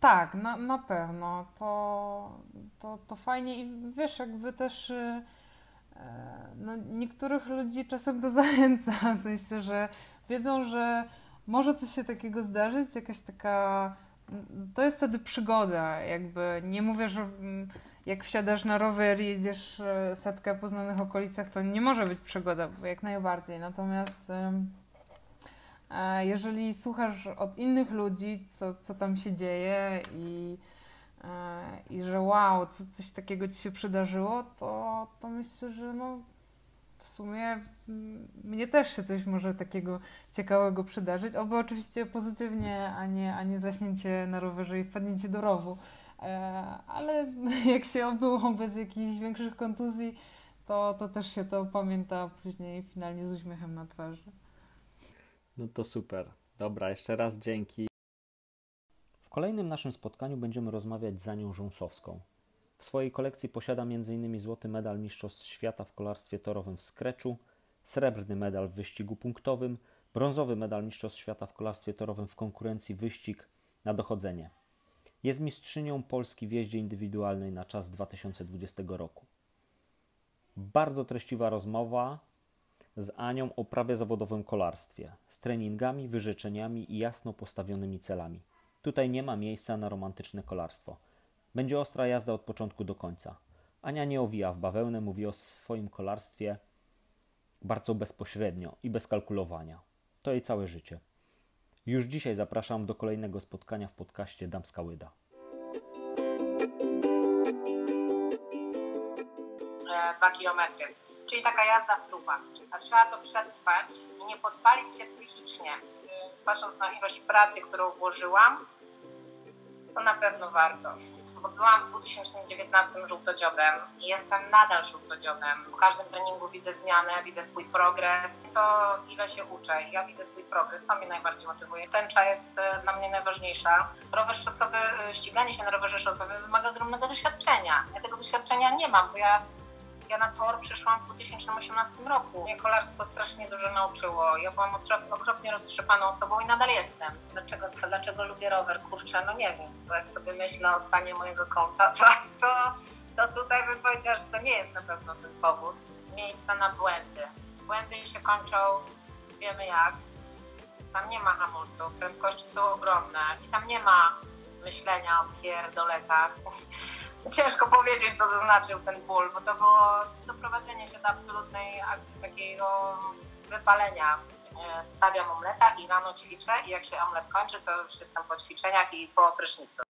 Tak, na, na pewno. To, to, to fajnie i wiesz, jakby też no, niektórych ludzi czasem to zachęca, w sensie, że wiedzą, że może coś się takiego zdarzyć, jakaś taka. To jest wtedy przygoda, jakby. Nie mówię, że jak wsiadasz na rower i jedziesz e, setkę po znanych okolicach, to nie może być przygoda, jak najbardziej. Natomiast jeżeli słuchasz od innych ludzi, co, co tam się dzieje i i że wow, co, coś takiego ci się przydarzyło, to, to myślę, że no w sumie mnie też się coś może takiego ciekawego przydarzyć. Oby oczywiście pozytywnie, a nie, a nie zaśnięcie na rowerze i wpadnięcie do rowu. E, ale jak się obyło bez jakichś większych kontuzji, to, to też się to pamięta później finalnie z uśmiechem na twarzy. No to super. Dobra, jeszcze raz dzięki kolejnym naszym spotkaniu będziemy rozmawiać z Anią Rząsowską. W swojej kolekcji posiada m.in. złoty medal Mistrzostw Świata w kolarstwie torowym w skreczu, srebrny medal w wyścigu punktowym, brązowy medal Mistrzostw Świata w kolarstwie torowym w konkurencji wyścig na dochodzenie. Jest mistrzynią Polski w jeździe indywidualnej na czas 2020 roku. Bardzo treściwa rozmowa z Anią o prawie zawodowym kolarstwie, z treningami, wyrzeczeniami i jasno postawionymi celami. Tutaj nie ma miejsca na romantyczne kolarstwo. Będzie ostra jazda od początku do końca. Ania nie owija w bawełnę, mówi o swoim kolarstwie bardzo bezpośrednio i bez kalkulowania. To jej całe życie. Już dzisiaj zapraszam do kolejnego spotkania w podcaście Damska Łyda. E, dwa kilometry, czyli taka jazda w trupach. A trzeba to przetrwać i nie podpalić się psychicznie. Patrząc na ilość pracy, którą włożyłam, to na pewno warto. Bo byłam w 2019 żółtodziobem i jestem nadal żółtodziobem. Po każdym treningu widzę zmianę, widzę swój progres. To ile się uczę, ja widzę swój progres, to mnie najbardziej motywuje. Tęcza jest e, dla mnie najważniejsza. Rower szosowy, e, ściganie się na rowerze szosowym wymaga ogromnego doświadczenia. Ja tego doświadczenia nie mam, bo ja ja na tor przyszłam w 2018 roku. Mnie kolarstwo strasznie dużo nauczyło. Ja byłam okropnie roztrzepaną osobą i nadal jestem. Dlaczego, co, dlaczego lubię rower? Kurczę, no nie wiem. Bo jak sobie myślę o stanie mojego konta, to, to, to tutaj bym powiedziała, że to nie jest na pewno ten powód. Miejsca na błędy. Błędy się kończą, wiemy jak. Tam nie ma hamulców, prędkości są ogromne i tam nie ma myślenia o pierdoletach ciężko powiedzieć, co zaznaczył ten ból, bo to było doprowadzenie się do absolutnej takiego wypalenia. E, stawiam omleta i rano ćwiczę i jak się omlet kończy, to już jestem po ćwiczeniach i po prysznicu.